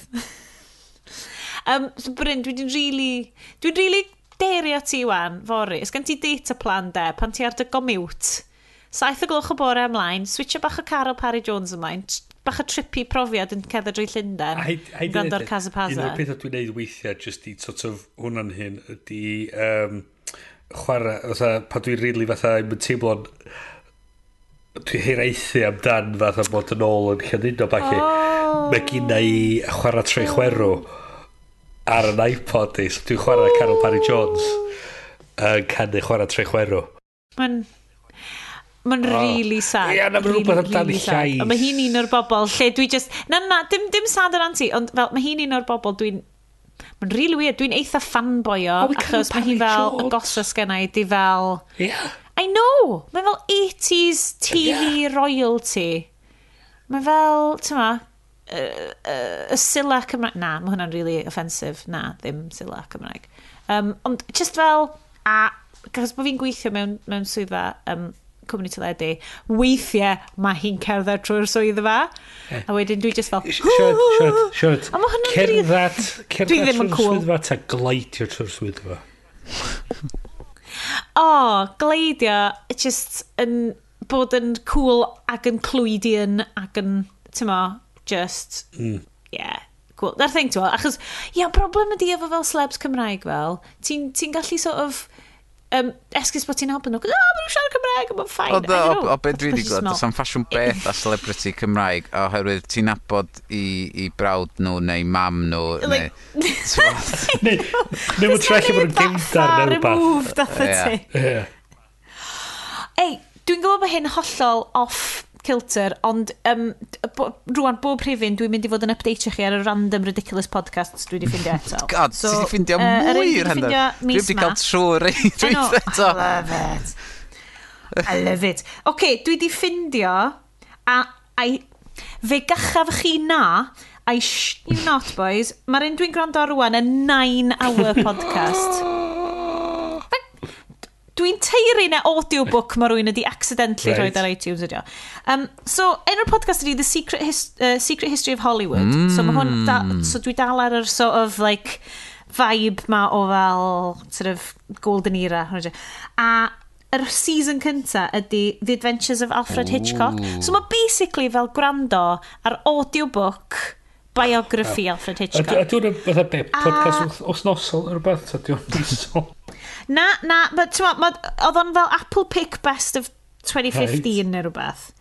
Um, so Bryn, dwi wedi'n rili... Really, dwi'n rili really derio ti wan, fori, ys gen ti data plan de, pan ti ar dy gomiwt. Saith o gloch o bore ymlaen, switcha bach o Carol Parry Jones ymlaen, bach o trippy profiad yn cedda drwy Llundain. gwrando ar Casa Casapaza. Un o'r peth dwi'n neud weithiau, just i sort of hwnna'n hyn, ydy um, chwarae, fatha, pa dwi'n rili really, fatha, yn teimlo'n dwi'n hiraethu amdan fatha bod yn ôl yn llynydd o bachu. Oh. Mae gynna i chwarae treu chwerw. Oh ar yn iPod i. So dwi'n chwarae Carol Parry Jones yn canu chwarae tre chwerw. Mae'n Mae'n oh. really sad. Ie, na, mae'n rhywbeth amdano'i llai. Mae hi'n un o'r bobl lle dwi just... Na, na, dim, dim sad yr anti, ond fel, mae hi'n un o'r bobl dwi'n... Mae'n really weird. Dwi'n eitha fanboy o, oh, achos mae hi fel y gosas gennau, di fel... Yeah. I know! Mae fel 80s TV yeah. royalty. Mae fel, ti'n ma, y, y, sila Cymraeg... Na, mae hwnna'n really offensive. Na, ddim sila Cymraeg. Um, ond just fel, a, cos bod fi'n gweithio mewn, mewn swyddfa, um, cwmni teledu, weithiau mae hi'n cerdded trwy'r swyddfa. A wedyn dwi just fel... Siarad, siarad, siarad. A mae hwnna'n cerdded, cerdded dwi ddim yn cool. swydd ta glaidio trwy'r swyddfa. o, oh, gleidio, just yn bod yn cool ac yn clwydian ac yn, ti'n mo, just, mm. yeah, cool. Na'r thing, ti'n achos, ia, yeah, broblem ydi efo fel slebs Cymraeg fel, ti'n ti gallu sort of, um, esgus bod ti'n helpu nhw, o, oh, mae'n siarad Cymraeg, mae'n ffain. O, o, o, o beth dwi wedi gweld, does am ffasiwn beth a celebrity Cymraeg, oherwydd ti'n nabod i, i brawd nhw neu mam nhw, [LAUGHS] neu... Neu mae'n trellio bod yn gymdar neu rhywbeth. Ei, dwi'n gwybod bod hyn hollol off kilter, ond um, bo, rwan bob rhifin dwi'n mynd i fod yn updateio chi ar y random ridiculous podcasts dwi wedi [LAUGHS] ffeindio eto. God, so, ti wedi ffeindio uh, mwy uh, hynny. Dwi wedi cael trwy'r reid eto. I love it. I love it. Oce, okay, dwi wedi ffindio a, a fe gachaf chi na I sh you not boys. Mae'r un dwi'n gwrando ar rwan yn 9 hour [LAUGHS] podcast. Dwi'n teiri na audiobook mae rwy'n ydi accidentally right. rhoi ar iTunes ydio. Um, so, enw'r podcast ydi The Secret, His uh, Secret History of Hollywood. Mm. So, mae hwn, da, mm. so dwi dal ar yr sort of like vibe ma o fel sort of golden era. A yr season cynta ydy The Adventures of Alfred Ooh. Hitchcock. So mae basically fel gwrando ar audiobook biography Alfred Hitchcock. A dwi'n rhywbeth be, podcast wythnosol neu rhywbeth, so dwi'n Na, na, ma, ma, ma, oedd o'n fel Apple Pick Best of 2015 right. neu rhywbeth.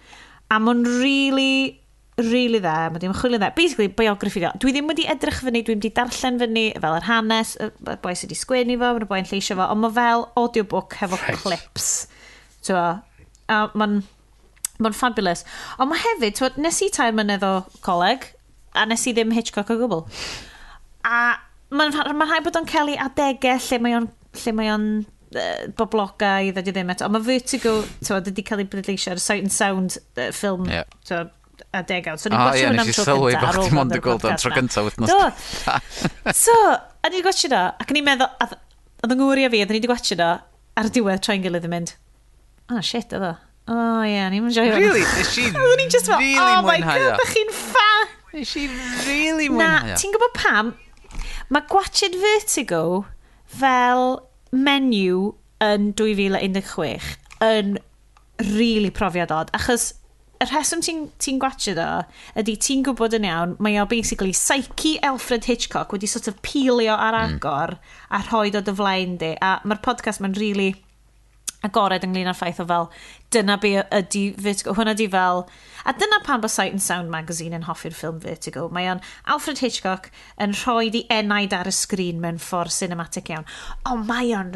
A mae'n really, really dda. Mae ddim yn chwilio dda. Basically, biography dda. Dwi ddim wedi edrych fyny, dwi wedi darllen fyny fel yr hanes, y boi sydd wedi sgwennu fo, mae'r boi'n lleisio fo, ond mae fel audiobook hefo right. clips. Twa, a mae'n mae'n fabulous. Ond mae hefyd, twa, nes i tair mynedd o coleg, a nes i ddim Hitchcock o gwbl. A mae'n ma rhaid bod o'n cael ei adegau lle mae o'n lle mae o'n uh, boblogaidd a di ddim eto. Ond mae Vertigo, tywed, wedi cael ei bleidleisio ar Sight and Sound uh, ffilm, yeah. tywed, a degawd. So, ni'n ah, gwachio hwnna'n tro cyntaf. Ah, ie, nes i sylwi bod dim ond gweld o'n tro cyntaf wythnos. Do. [LAUGHS] so, a ni'n gwachio na, ac ni'n meddwl, a oedd yng Nghymru a fi, oedd ni'n gwachio na, ar y diwedd troi'n gilydd yn mynd, oh shit, oedd o. Oh, ie, yeah, ni'n mynd joio. Really? Nes i [LAUGHS] really mwynhau o. Oh my god, da chi'n ffa. Nes i really mwynhau o. Na, ti'n gwybod pam? Mae gwachod Vertigo fel menu yn 2016 yn really profiadod, achos y rheswm ti'n ti, ti gwachio do ydy ti'n gwybod yn iawn mae o basically psyche Alfred Hitchcock wedi sort of peelio ar hmm. agor mm. a rhoi o flaen di a mae'r podcast ma'n really agored ynglyn â'r ffaith o fel dyna be ydy hwnna di fel A dyna pan bod Sight and Sound magazine yn hoffi'r ffilm Vertigo. Mae o'n Alfred Hitchcock yn rhoi di enaid ar y sgrin mewn ffordd cinematic iawn. Ond mae o'n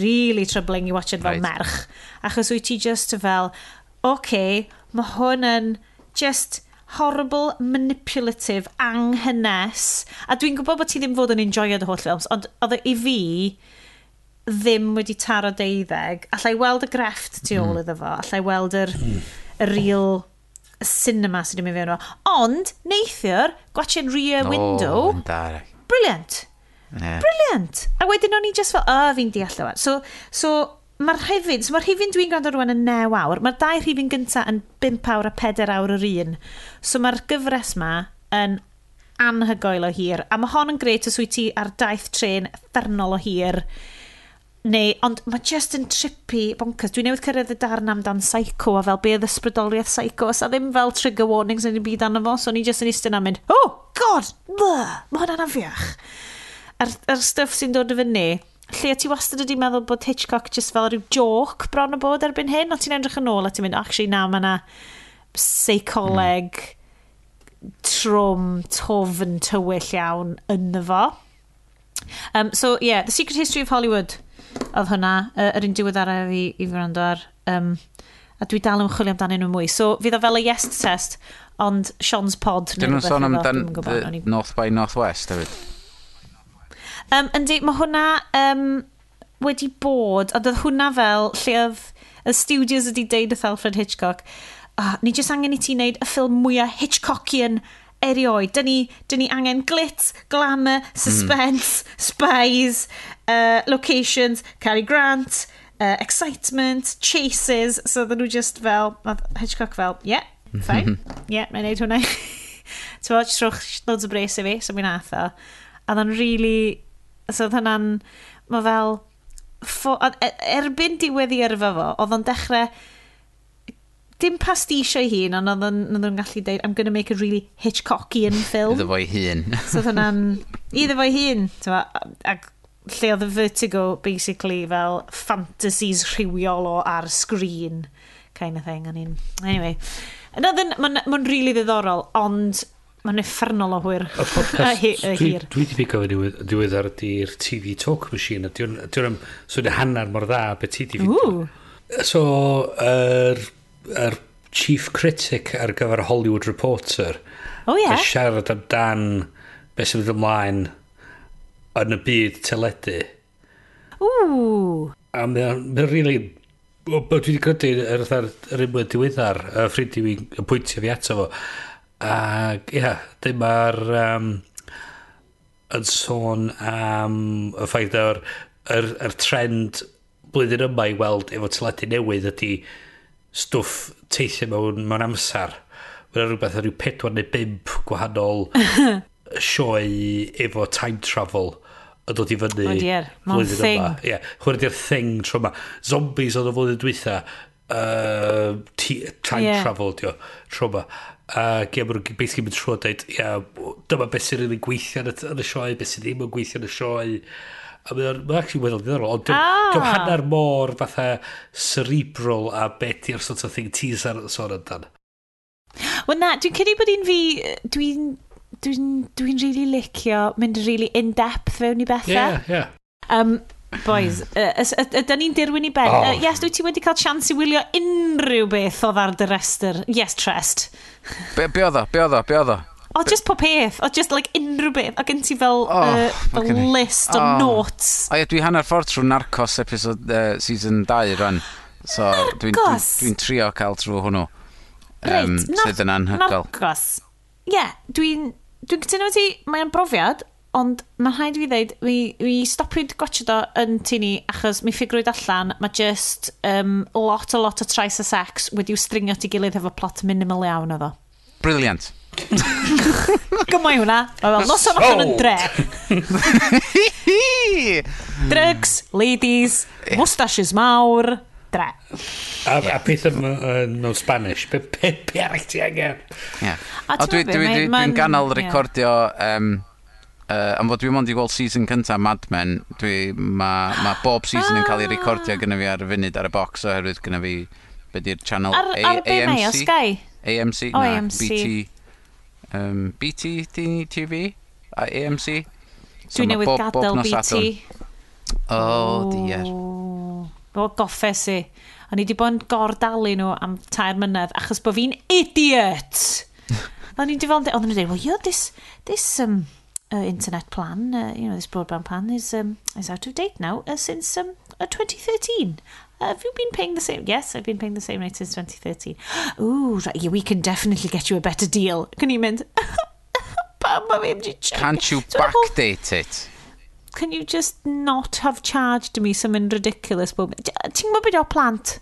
really troubling i watch it fel right. merch. Achos wyt ti just fel, oce, okay, mae hwn yn just horrible, manipulative, anghynes. A dwi'n gwybod bod ti ddim fod yn enjoyo dy holl ffilms, ond oedd e i fi ddim wedi taro deuddeg, allai weld y grefft tu hmm. ôl iddo fo, allai weld yr, mm. y real y cinema sydd wedi mynd fewn o. Ond, neithiwr, gwachio'n rear window. Oh, Brilliant. Yeah. Brilliant. A wedyn o'n i just fel, o, oh, fi'n deall o. So, so mae'r rhifin, so mae'r rhifin dwi'n gwrando rwan yn 9 awr, mae'r dau rhifin gynta yn 5 awr a 4 awr yr un. So mae'r gyfres ma yn anhygoel o hir, a mae hon yn greit os wyt ti ar daith tren ffernol o hir neu, ond mae just yn trippy bonkers. Dwi'n newydd cyrraedd y darn amdan psycho a fel beth ysbrydoliaeth psycho, a ddim fel trigger warnings yn y byd anna fo, so ni just yn eistedd na mynd, oh, god, bleh, mae hwnna'n afiach. A'r, ar stuff sy'n dod y fyny, lle ti wastad ydi meddwl bod Hitchcock just fel rhyw joke bron o bod erbyn hyn, a ti'n edrych yn ôl a ti'n mynd, actually, na, mae yna seicoleg, trwm, tofn, tywyll iawn yn y fo. Um, so, yeah, The Secret History of Hollywood – oedd hwnna, yr un diwedd ar fi i wrando ar, um, a dwi dal yn chwilio amdanyn nhw mwy. So fydd o fel y yes test, ond Sean's pod. Dyn nhw'n sôn amdan North by Northwest hefyd. Um, yndi, mae hwnna um, wedi bod, ond oedd hwnna fel lle oedd y studios wedi deud wrth Alfred Hitchcock, oh, ni jyst angen i ti wneud y ffilm mwyaf Hitchcockian erioed. Dyn ni, dyn ni angen glit, glamour, hmm. suspense, mm. spies, uh, locations, Cary Grant, uh, excitement, chases. So dyn nhw just fel, oedd Hitchcock fel, yeah, fine. [LAUGHS] yeah, mae'n neud hwnna. [LAUGHS] Ti'n fawr, jyst rwch loads o bres i fi, so mi'n atho. o. A dda'n really, so oedd hwnna'n, mae fel, fo, e- erbyn diwedd i yrfa fo, oedd o'n dechrau dim pastisio ei hun, ond oedd nhw'n gallu dweud, I'm going to make a really Hitchcockian [LAUGHS] film. Iddo fo'i hun. so oedd hwnna'n, iddo fo'i hun, ac lle oedd y vertigo, basically, fel fantasies rhywiol o ar sgrin, kind of thing. I mean, anyway, mae'n ma, really ddiddorol, ond mae'n effernol o hwyr. O podcast, a, a, a dwi wedi pigo fe diweddar ydy'r TV Talk Machine, a dwi'n swnio hanner mor dda beth ti di fynd. So, yr er er chief critic ar gyfer Hollywood Reporter. O oh, ie. Yeah. siarad amdan beth sy'n mynd ymlaen yn y byd teledu. Ww. A mae'n really... Dwi wedi credu yr er un mwyn diweddar, y ffrind i fi yn pwyntio fi ato fo. Ac ia, dim ar... Um, yn sôn am y ffaith o'r er, er trend blwyddyn yma i weld efo teledu newydd ydy stwff teithio mewn, mewn amser. Mae'n rhywbeth ar rhyw 4 neu bimp gwahanol [LAUGHS] sioe efo time travel yn dod i fyny. O dier, flwyddyn thing. Ie, yeah, hwyr ydy'r thing tro yma. Zombies oedd o flwyddyn dwytha, uh, time yeah. travel dio, tro yma. A uh, gem nhw'n basically mynd trwy a dweud, ia, yeah, dyma beth sy'n rili really gweithio yn y, y sioe, beth sy'n ddim yn gweithio yn y sioe. A mae'n ma actually weddol ddiddorol, ond ah. diolch hanner mor fatha cerebral a beth i'r sort of thing ti'n sôn amdan. Wel na, dwi'n credu bod un fi, dwi'n dwi'n dwi really licio mynd really in-depth fewn i bethau. Yeah, yeah. Um, Boys, ydyn ni'n dirwyn i ben. Oh. Uh, yes, dwi ti wedi cael chance i wylio unrhyw beth oedd ar dy restr. Yes, trust. Be, be oedd o? Be oedd o? Be oedd o? O, just pob peth. O, just like unrhyw beth. O, gen ti fel, oh, uh, fel list o oh. notes. O ie, dwi hanner ffordd trwy Narcos episode uh, season 2 rhan. So, dwi'n dwi, dwi trio cael trwy hwnnw. Um, Reit, sydd yn anhygol. Narcos. Ie, yeah, dwi'n dwi cytuno ti, mae'n brofiad, ond mae'n rhaid fi ddeud, mi, mi stopwyd gwachod o yn tini achos mi ffigrwyd allan, mae just um, lot a lot o trais a sex wedi'w stringio ti gilydd efo plot minimal iawn o ddo. Brilliant. Gymau hwnna. Mae'n fel, nos yma yn dre. Drugs, ladies, mustaches mawr, dre. A, a peth yma mewn Spanish. Be, be, be arach ti angen? Yeah. A dwi'n dwi, dwi, dwi ganol recordio... Um, Uh, am fod dwi'n mond i weld season cynta Mad Men, dwi, mae ma bob season yn cael ei recordio ah. gyda fi ar y funud ar y box oherwydd gyda fi, be di'r channel ar, AMC? Ar be mae o, Sky? AMC? o, Na, AMC. BT um, BT TV a AMC. So Dwi'n newydd gadael BT. O, oh, dier. O, goffes i. A ni wedi bod yn gordalu nhw am tair mynedd, achos bod fi'n idiot. [LAUGHS] a ni wedi fel, oedd nhw'n dweud, well, yeah, this, this, um, uh, internet plan, uh, you know, this broadband plan is um, is out of date now uh, since um, uh, 2013 have you been paying the same? Yes, I've been paying the same rate since 2013. [GASPS] Ooh, right, yeah, we can definitely get you a better deal. Can you mynd? [LAUGHS] Can't you backdate it? Can you just not have charged me something ridiculous? Ti'n gwybod o plant?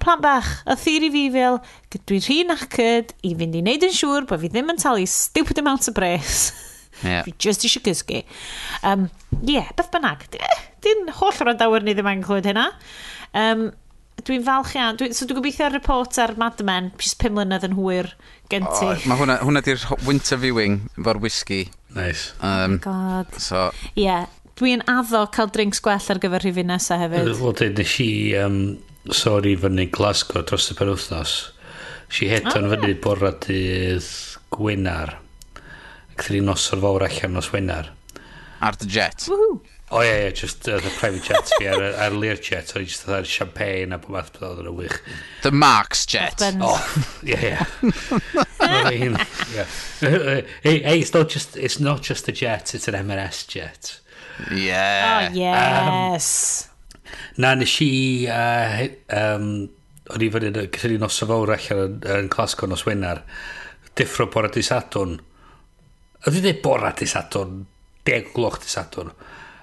plant bach, a theori fi fel, dwi'n rhy nacyd i fynd i wneud yn siŵr bod fi ddim yn talu stupid amount o bres. [LAUGHS] Yeah. fi just eisiau gysgu. Um, yeah, beth bynnag. Eh, di'n holl randawr ni ddim angen clywed hynna. Um, dwi'n falch iawn. Dwi, so dwi'n gobeithio ar report ar Mad Men, pys pum mlynedd yn hwyr gen ti. Oh, mae hwnna, hwnna di'r winter viewing fo'r whisky. Nice. Um, God. So. Yeah. Dwi'n addo cael drinks gwell ar gyfer rhywun nesaf hefyd. Wel, dweud, nes i um, sori fyny Glasgow dros y penwthnos. Si hedon oh, fyny bora dydd Gwynar. Ac ddyn ni noson fawr allan nos Wenar. Ar dy jet. Woohoo. O ie, ie, just uh, the private jet fi ar, ar Learjet, o'n i just ar champagne a bod math beth oedd yn wych. The Marks jet. Oh, ie, ie. I Hey, hey it's not just, it's not just a jet, it's an M&S jet. Yeah. Oh, yes. Um, na, nes i, uh, um, o'n i fyny, gyda ni nos o fawr allan yn Glasgow nos Wener, diffro bora di Sadwn. Oedd i dweud bora di Sadwn, deg gloch di Sadwn.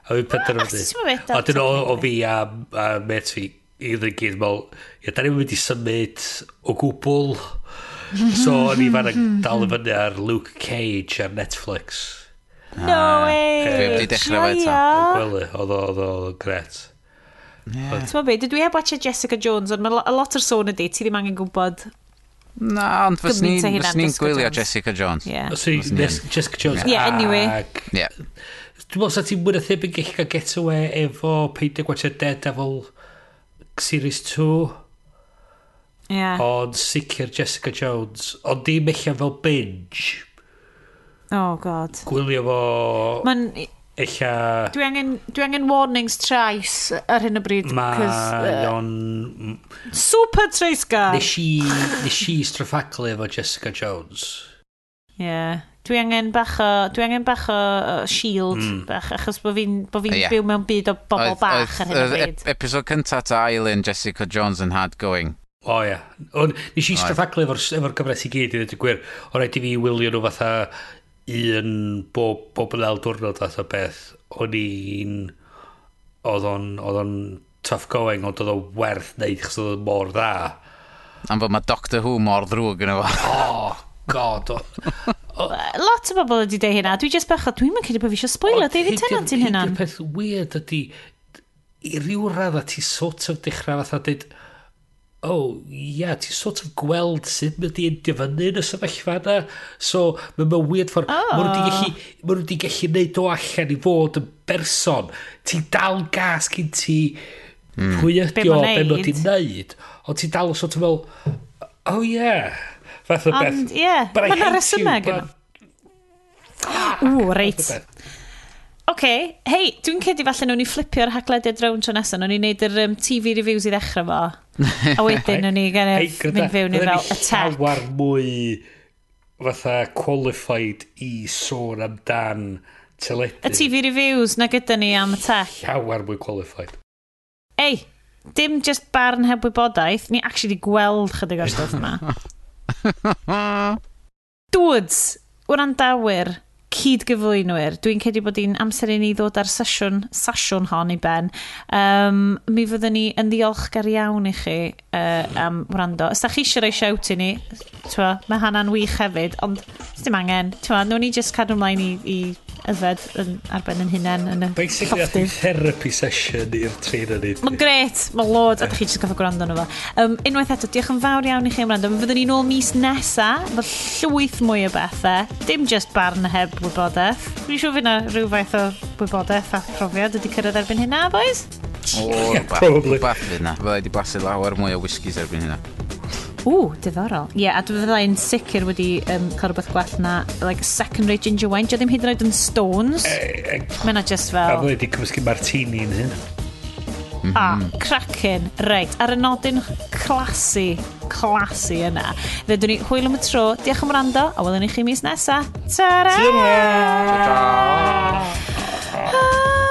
A fi'n penderfynu. A dyn o fi a, a met fi i ddyn gyd, mol, ia, da ni'n mynd i symud o gwbl. [LAUGHS] So, o'n i fan dal i fyny ar Luke Cage ar Netflix. No ah, way! Dwi'n wedi dechrau fe ta. Gwely, oedd o, oedd o, gret. Yeah. Ti'n meddwl, dwi heb watcha Jessica Jones, ond mae a lot o'r sôn ydy, ti ddim angen gwybod Na, ond fes ni'n ni gwylio Jessica Jones. Yeah. So, Jessica Jones. Yeah, anyway. Yeah. Dwi'n meddwl sa ti'n mwyn o ddim gallu cael getaway efo peidio gwachio Dead Devil Series 2. Yeah. Ond sicr Jessica Jones. Ond dim eich fel binge. Oh god. Gwylio fo... Man... Ella... Dwi angen, dwi angen warnings trais ar hyn o bryd. Mae o'n... Super trais gael. Nes i, nes i straffaglu efo Jessica Jones. Ie. Yeah dwi angen bach o, dwi angen bach o shield, mm. bach, achos bod fi'n bo fi yeah. byw mewn byd o bobl oedd, bach oedd, ar hyn o bryd. Episod cynta ta Eileen, Jessica Jones yn hard going. O ia. Ond nes i straffaglu efo'r efo cyfres i gyd i ddweud y gwir. O rhaid i fi wylio nhw fatha un bob, bob yn el diwrnod fath o beth. O'n i'n... Oedd o'n Oedd o'n tough going, ond oedd o werth neud chos oedd mor dda. Am fod mae Doctor Who mor ddrwg yn efo. oh, god. [LAUGHS] lot o bobl wedi dweud hynna. Dwi just bach, dwi'n mynd cyd i bod fi eisiau spoiler, David Tennant yn hynna. Hygie'r peth weird ydy, i ryw radda ti sort of dechrau fatha dweud, o, oh, ia, yeah, ti sort of gweld sut mae di endio fyny yn y sefyllfa yna. So, mae'n ma weird ffordd. Oh. mae'n nhw wedi gallu, ma gallu neud o allan i fod yn berson. Ti dal gas gyn ti mm. pwy ydi o, be mae nhw wedi neud. Ond ti dal o sort of fel, oh yeah, Fath o beth. Ond, Ie, mae yna resymau gyda. Ww, reit. OK, hei, dwi'n cedi falle nhw'n i flipio'r haglediad rown tro nesaf, nhw'n i wneud yr um, TV reviews i ddechrau fo. a wedyn nhw'n i gynnu mynd fewn i fel attack. Llawar mwy fatha qualified i sôn amdan teledu. Y TV reviews na gyda ni am attack. Llawer mwy qualified. Ei, dim just barn heb wybodaeth, ni actually gweld chydig o'r stwff yma. [LAUGHS] Dwds, wrandawyr, cydgyflwynwyr, dwi'n cedi bod hi'n amser i ni ddod ar sesiwn, sesiwn hon i ben. Um, mi fyddwn ni yn ddiolchgar iawn i chi uh, am wrando. Os da chi eisiau rhoi siawt i ni, twa, mae hana'n wych hefyd, ond ddim angen. Twa, nhw'n ni just cadw ymlaen i, i yfed yn arben yn hunain yn y Basically, ath therapy session i'r trin yn. Mae'n gret, mae'n lod, a da chi jyst gofio gwrando nhw fo. Um, unwaith eto, diolch yn fawr iawn i chi am wrando. Fyddwn ni nôl mis nesa, mae llwyth mwy o bethau, dim just barn heb wybodaeth. Dwi'n siŵr fi na rhyw fath o wybodaeth a profiad wedi cyrraedd erbyn hynna, boys? O, [LAUGHS] yeah, probably. Bath fydd na. Fyddai wedi blasu lawer mwy o whiskies erbyn hynna. Ww, diddorol. Ie, yeah, a dwi fyddai'n sicr wedi um, cael rhywbeth gwell na, like, secondary ginger wine. Dio e ddim hyd yn oed yn stones. Uh, uh, Mae na just fel... A fyddi wedi cymysgu martini yn hyn. -hmm. a mhm. cracin, reit, ar y nodyn clasu, clasu yna. Fydwn ni hwyl am y tro, diolch am rando, a welwn i chi mis nesa. Ta-ra! Ta-ra! Ah!